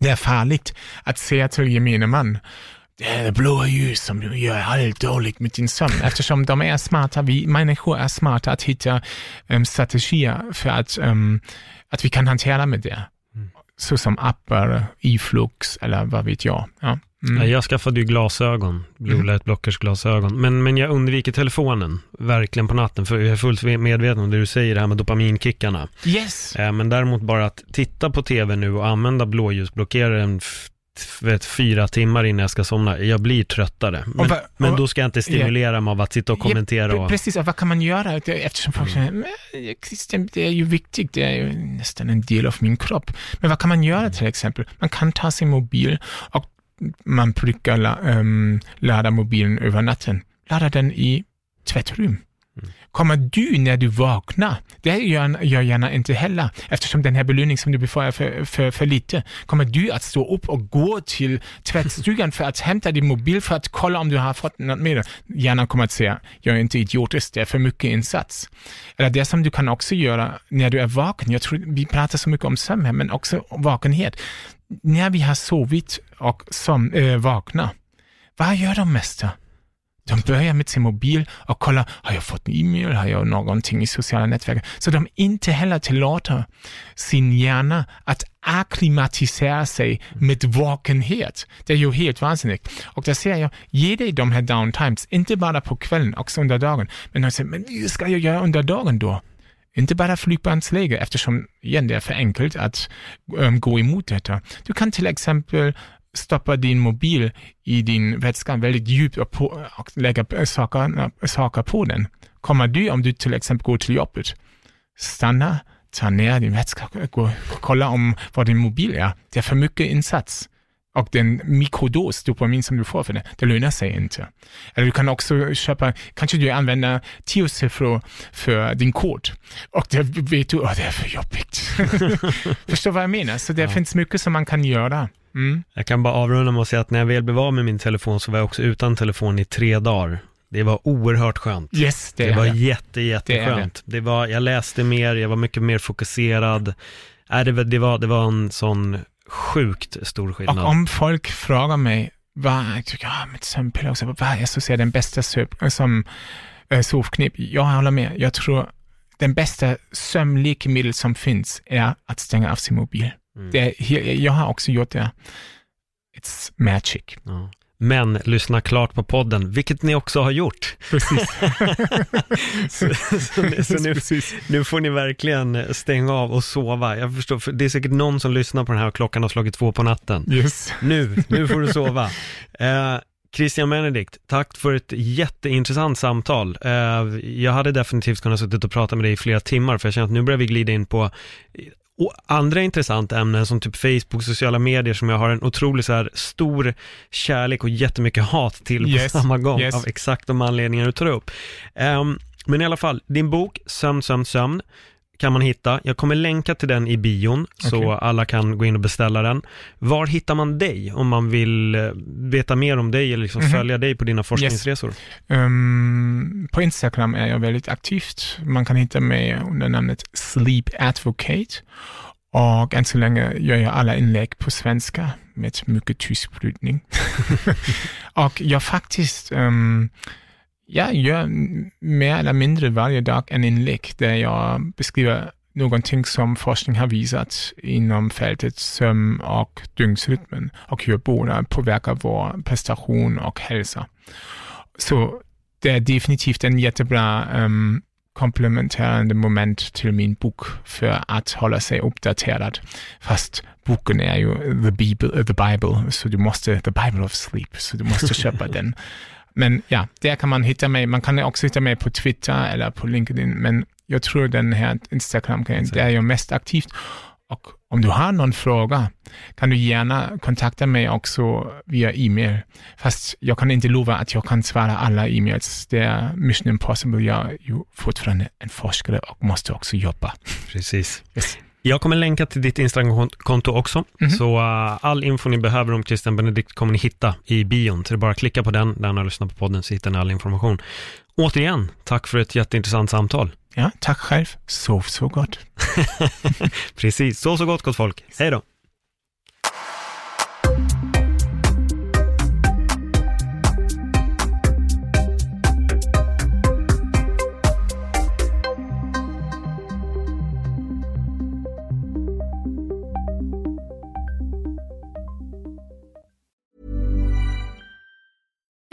Det är farligt att säga till gemene man, det är det blåa ljus som gör allt dåligt med din sömn. <laughs> Eftersom de är smarta, vi människor är smarta att hitta um, strategier för att, um, att vi kan hantera med det såsom appar, iflux eller vad vet jag. Ja. Mm. Jag skaffade ju glasögon, Blue Light Blockers glasögon. Men, men jag undviker telefonen, verkligen på natten, för jag är fullt medveten om det du säger, det här med dopaminkickarna. Yes. Eh, men däremot bara att titta på tv nu och använda blåljusblockeraren vet, fyra timmar innan jag ska somna. Jag blir tröttare. Men, va- men då ska jag inte stimulera mig av att sitta och kommentera. Ja, precis, och vad kan man göra? Eftersom folk säger, "Men, Christian, det är ju viktigt, det är ju nästan en del av min kropp. Men vad kan man göra till exempel? Man kan ta sin mobil och man brukar la, ehm, ladda mobilen över natten. Ladda den i tvättrum. Kommer du när du vaknar, det gör jag gärna inte heller, eftersom den här belöningen som du befarar är för, för, för lite, kommer du att stå upp och gå till tvättstugan för att hämta din mobil för att kolla om du har fått något med Hjärnan kommer att säga, jag är inte idiotisk, det är för mycket insats. Eller det som du kan också göra när du är vaken, jag tror vi pratar så mycket om sömn men också vakenhet. När vi har sovit och som, eh, äh, vaknar, vad gör de mesta? De börjar med sin mobil och kollar, har jag fått en e-mail, har jag någonting i sociala nätverk? Så de inte heller tillåter sin hjärna att akklimatisera sig med vakenhet. Det är ju helt vansinnigt. Och där ser jag, ge dig de här downtimes, inte bara på kvällen, också under dagen. Men de säger, men vad ska jag göra under dagen då? Inte bara flygplansläge, eftersom igen, det är för enkelt att um, gå emot detta. Du kan till exempel stoppa din mobil i din vätska väldigt djupt och, på, och lägga eh, saker, saker på den. Kommer du, om du till exempel går till jobbet, stanna, ta ner din vätska, gå, kolla om vad din mobil är. Det är för mycket insats. Och den mikrodos dopamin som du får för det, det lönar sig inte. Eller du kan också köpa, kanske du använder tio siffror för din kod. Och det vet du, oh, det är för jobbigt. <laughs> Förstår vad jag menar? Så det finns mycket som man kan göra. Mm. Jag kan bara avrunda med att säga att när jag väl blev av med min telefon så var jag också utan telefon i tre dagar. Det var oerhört skönt. Yes, det, Det, var det. jätte, jätteskönt. Det, var, jag läste mer, jag var mycket mer fokuserad. Det, var, det, var, det var en sån sjukt stor skillnad. Och om folk frågar mig, vad jag tycker jag med sömnpiller också, vad så säger den bästa söp, som äh, sovknep? Jag håller med. Jag tror den bästa sömnläkemedel som finns är att stänga av sin mobil. Mm. Det jag har också gjort det. It's magic. Ja. Men lyssna klart på podden, vilket ni också har gjort. Precis. <laughs> Så, så, nu- så nu, Precis. nu får ni verkligen stänga av och sova. Jag förstår, för det är säkert någon som lyssnar på den här och klockan har slagit två på natten. Yes. Nu, nu får du sova. <laughs> Eh, Christian Benedikt, tack för ett jätteintressant samtal. Eh, jag hade definitivt kunnat suttit och prata med dig i flera timmar, för jag känner att nu börjar vi glida in på andra intressanta ämnen som typ Facebook, sociala medier som jag har en otrolig så här stor kärlek och jättemycket hat till på Yes, samma gång yes. av exakt de anledningar du tar upp. Ehm, men i alla fall, din bok Sömn, sömn, sömn kan man hitta. Jag kommer länka till den i bion så Okej. alla kan gå in och beställa den. Var hittar man dig om man vill eh, veta mer om dig eller liksom Mhm. följa dig på dina forskningsresor? Um, på Instagram är jag väldigt aktivt. Man kan hitta mig under namnet Sleep Advocate. Och än så länge gör jag alla inlägg på svenska med mycket tysk brytning. <laughs> och jag faktiskt um, jag gör mer eller mindre varje dag en inlägg där jag beskriver någonting som forskning har visat inom fältet sömn och dygnsrytmen och hur båda påverkar vår prestation och hälsa. Så det är definitivt en jättebra um, komplementärande moment till min bok för att hålla sig uppdaterad. Fast boken är ju the Bible, the Bible, så du måste, the Bible of Sleep, så du måste <laughs> köpa den. Men ja, där kan man hitta mig. Man kan också hitta mig på Twitter eller på LinkedIn, men jag tror den här Instagram, där är jag mest aktivt. Och om du har någon fråga kan du gärna kontakta mig också via e-mail. Fast jag kan inte lova att jag kan svara alla e-mails. Det är mission impossible. Jag är ju fortfarande en forskare och måste också jobba. Precis. Yes. Jag kommer länka till ditt Instagram-konto också, Mhm. så uh, all info ni behöver om Christian Benedikt kommer ni hitta i bion. Så det är bara att klicka på den, där ni har lyssnat på podden, så hittar ni all information. Återigen, tack för ett jätteintressant samtal. Ja, tack själv. Sov så gott. <laughs> Precis, så så gott gott folk. Hej då.